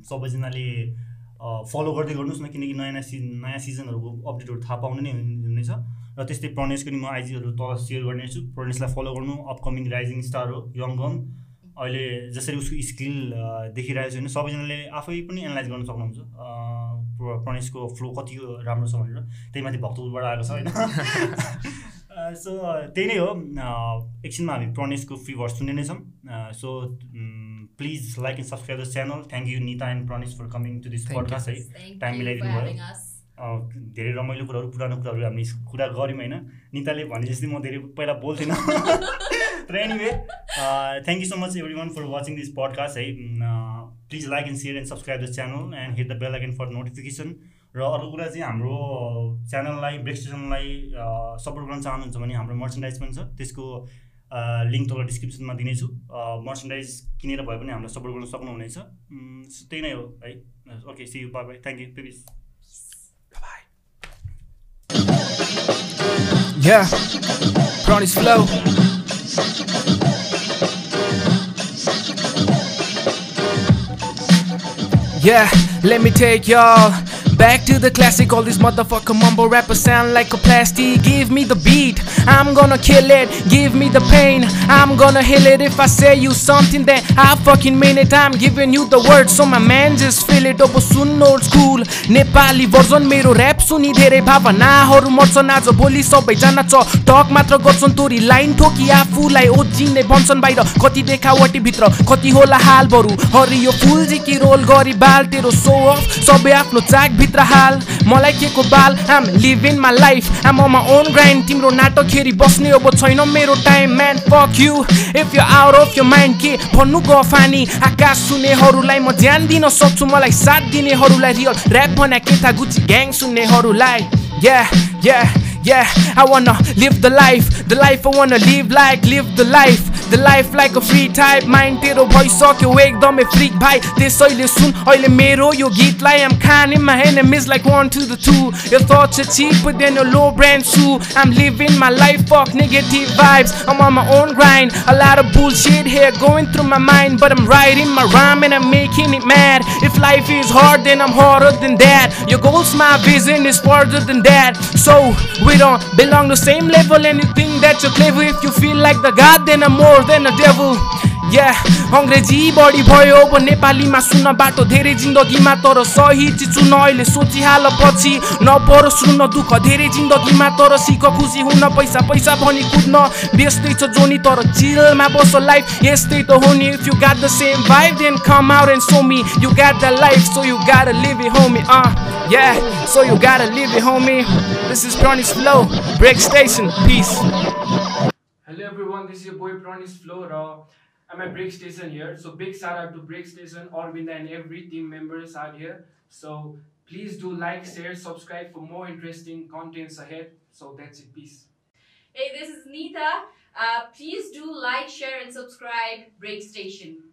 सबैजनाले फलो गर्दै गर्नुहोस् न किनकि नयाँ नयाँ सिजन नयाँ सिजनहरूको अपडेटहरू थाहा पाउने नै हुनेछ र त्यस्तै प्रणेशको नि म आइजीहरू तल सेयर गर्नेछु प्रणेशलाई फलो गर्नु अपकमिङ राइजिङ स्टार हो यङ गन अहिले जसरी उसको स्किल देखिरहेको छ भने सबैजनाले आफै पनि एनालाइज गर्न सक्नुहुन्छ। प्रणेशको फ्लो कति राम्रो छ भनेर। त्यही माथि भक्तपुरबाट आएको छ होइन। सो त्यही नै हो। एकछिनमा हामी प्रणेशको फ्री भर्स सुन्ने नै छौँ। So please like and subscribe the channel thank you Nita and Pranesh for coming to this podcast है टाइम मिलाइदिनु भयो। धेरै रमाइलो कुराहरू पुरानो कुराहरू हामी कुरा गऱ्यौँ होइन? निताले भने जस्तै म धेरै पहिला बोल्थेन। तर anyway thank you so much every one for watching this podcast है? Please like and share and subscribe the channel and hit the bell again for notification र अर्को कुरा चाहिँ हाम्रो च्यानललाई ब्रेक स्टेसनलाई सपोर्ट गर्न चाहनुहुन्छ भने हाम्रो मर्चेन्डाइज पनि छ। त्यसको लिङ्क तल डिस्क्रिप्सनमा दिनेछु। मर्चेन्डाइज किनेर भए पनि हामीलाई सपोर्ट गर्न सक्नुहुनेछ। त्यही नै हो है। Okay see you bye bye thank you पेबिस Yeah, flow. Yeah, let me take y'all Back to the classic, all these motherfucker mumble rappers sound like a plastic. Give me the beat, I'm gonna kill it. Give me the pain, I'm gonna heal it. If I say you something, then I fucking mean it. I'm giving you the word, so my man just feel it. अब सुन्नु old school Nepali version मेरो rap सुनि धेरै भावनाहरू मर्छन् आज भोलि सबैजना च टक मात्र गर्छन् तोरी लाइन ठोकी आफूलाई ओझिने भन्छन् बाहिर कति देखावटी भित्र कति होला हाल बरु हरियो फुल जिकी रोल गरी बाल तेरो सो अफ सबै आफ्नो चाक भित्र भित्र हाल। मलाई के को बाल? I'm living my life I'm my own grind तिम्रो नाटकखेरि बस्ने अब छैन मेरो time man fuck you if you out of you mind के भन्नु गफानी आकाश सुन्नेहरूलाई म ज्यान दिन सक्छु। मलाई साथ दिनेहरूलाई रियल ऱ्याप भन्या केथा गुची ग्याङ सुन्नेहरूलाई। Yeah, yeah, yeah, I wanna live the life, the life I wanna live like, live the life the life like a free type mind तेरो भइसक्यो एकदमै फ्रिक भाइ त्यसैले सुन अहिले मेरो यो गीतलाई एम खाने my enemies like one to the two Your thoughts are cheaper than a low brand shoe I'm living my life, fuck negative vibes I'm on my own grind A lot of bullshit here going through my mind But I'm writing my rhyme and I'm making it mad If life is hard then I'm harder than that Your goals, my vision is farther than that So we don't belong the same level And you think that you're clever If you feel like the god then I'm more than a devil. या अङ्ग्रेजी बढी भयो अब नेपालीमा सुन्न बाटो धेरै जिन्दगीमा तर सही चिज चुन अहिले सोचिहाल पछि। नपरोस् सुन्न दुःख धेरै जिन्दगीमा तर सिक खुसी हुन पैसा पैसा भनी कुद्न व्यस्तै छ जोनी तर चिलमा बस लाइफ यस्तै त हो नि। If you got the same vibe then come out and show me you got the life so you got live it homie uh yeah so you got live it homie this is Pranish flow break station peace Hello everyone, this is your boy Pranis Flora. I'm at break station here. So big shout out to break station, Arvinda and every team members are here. So please do like, share, subscribe for more interesting contents ahead. So that's it, peace. Hey, this is Nita. Uh, please do like, share and subscribe break station.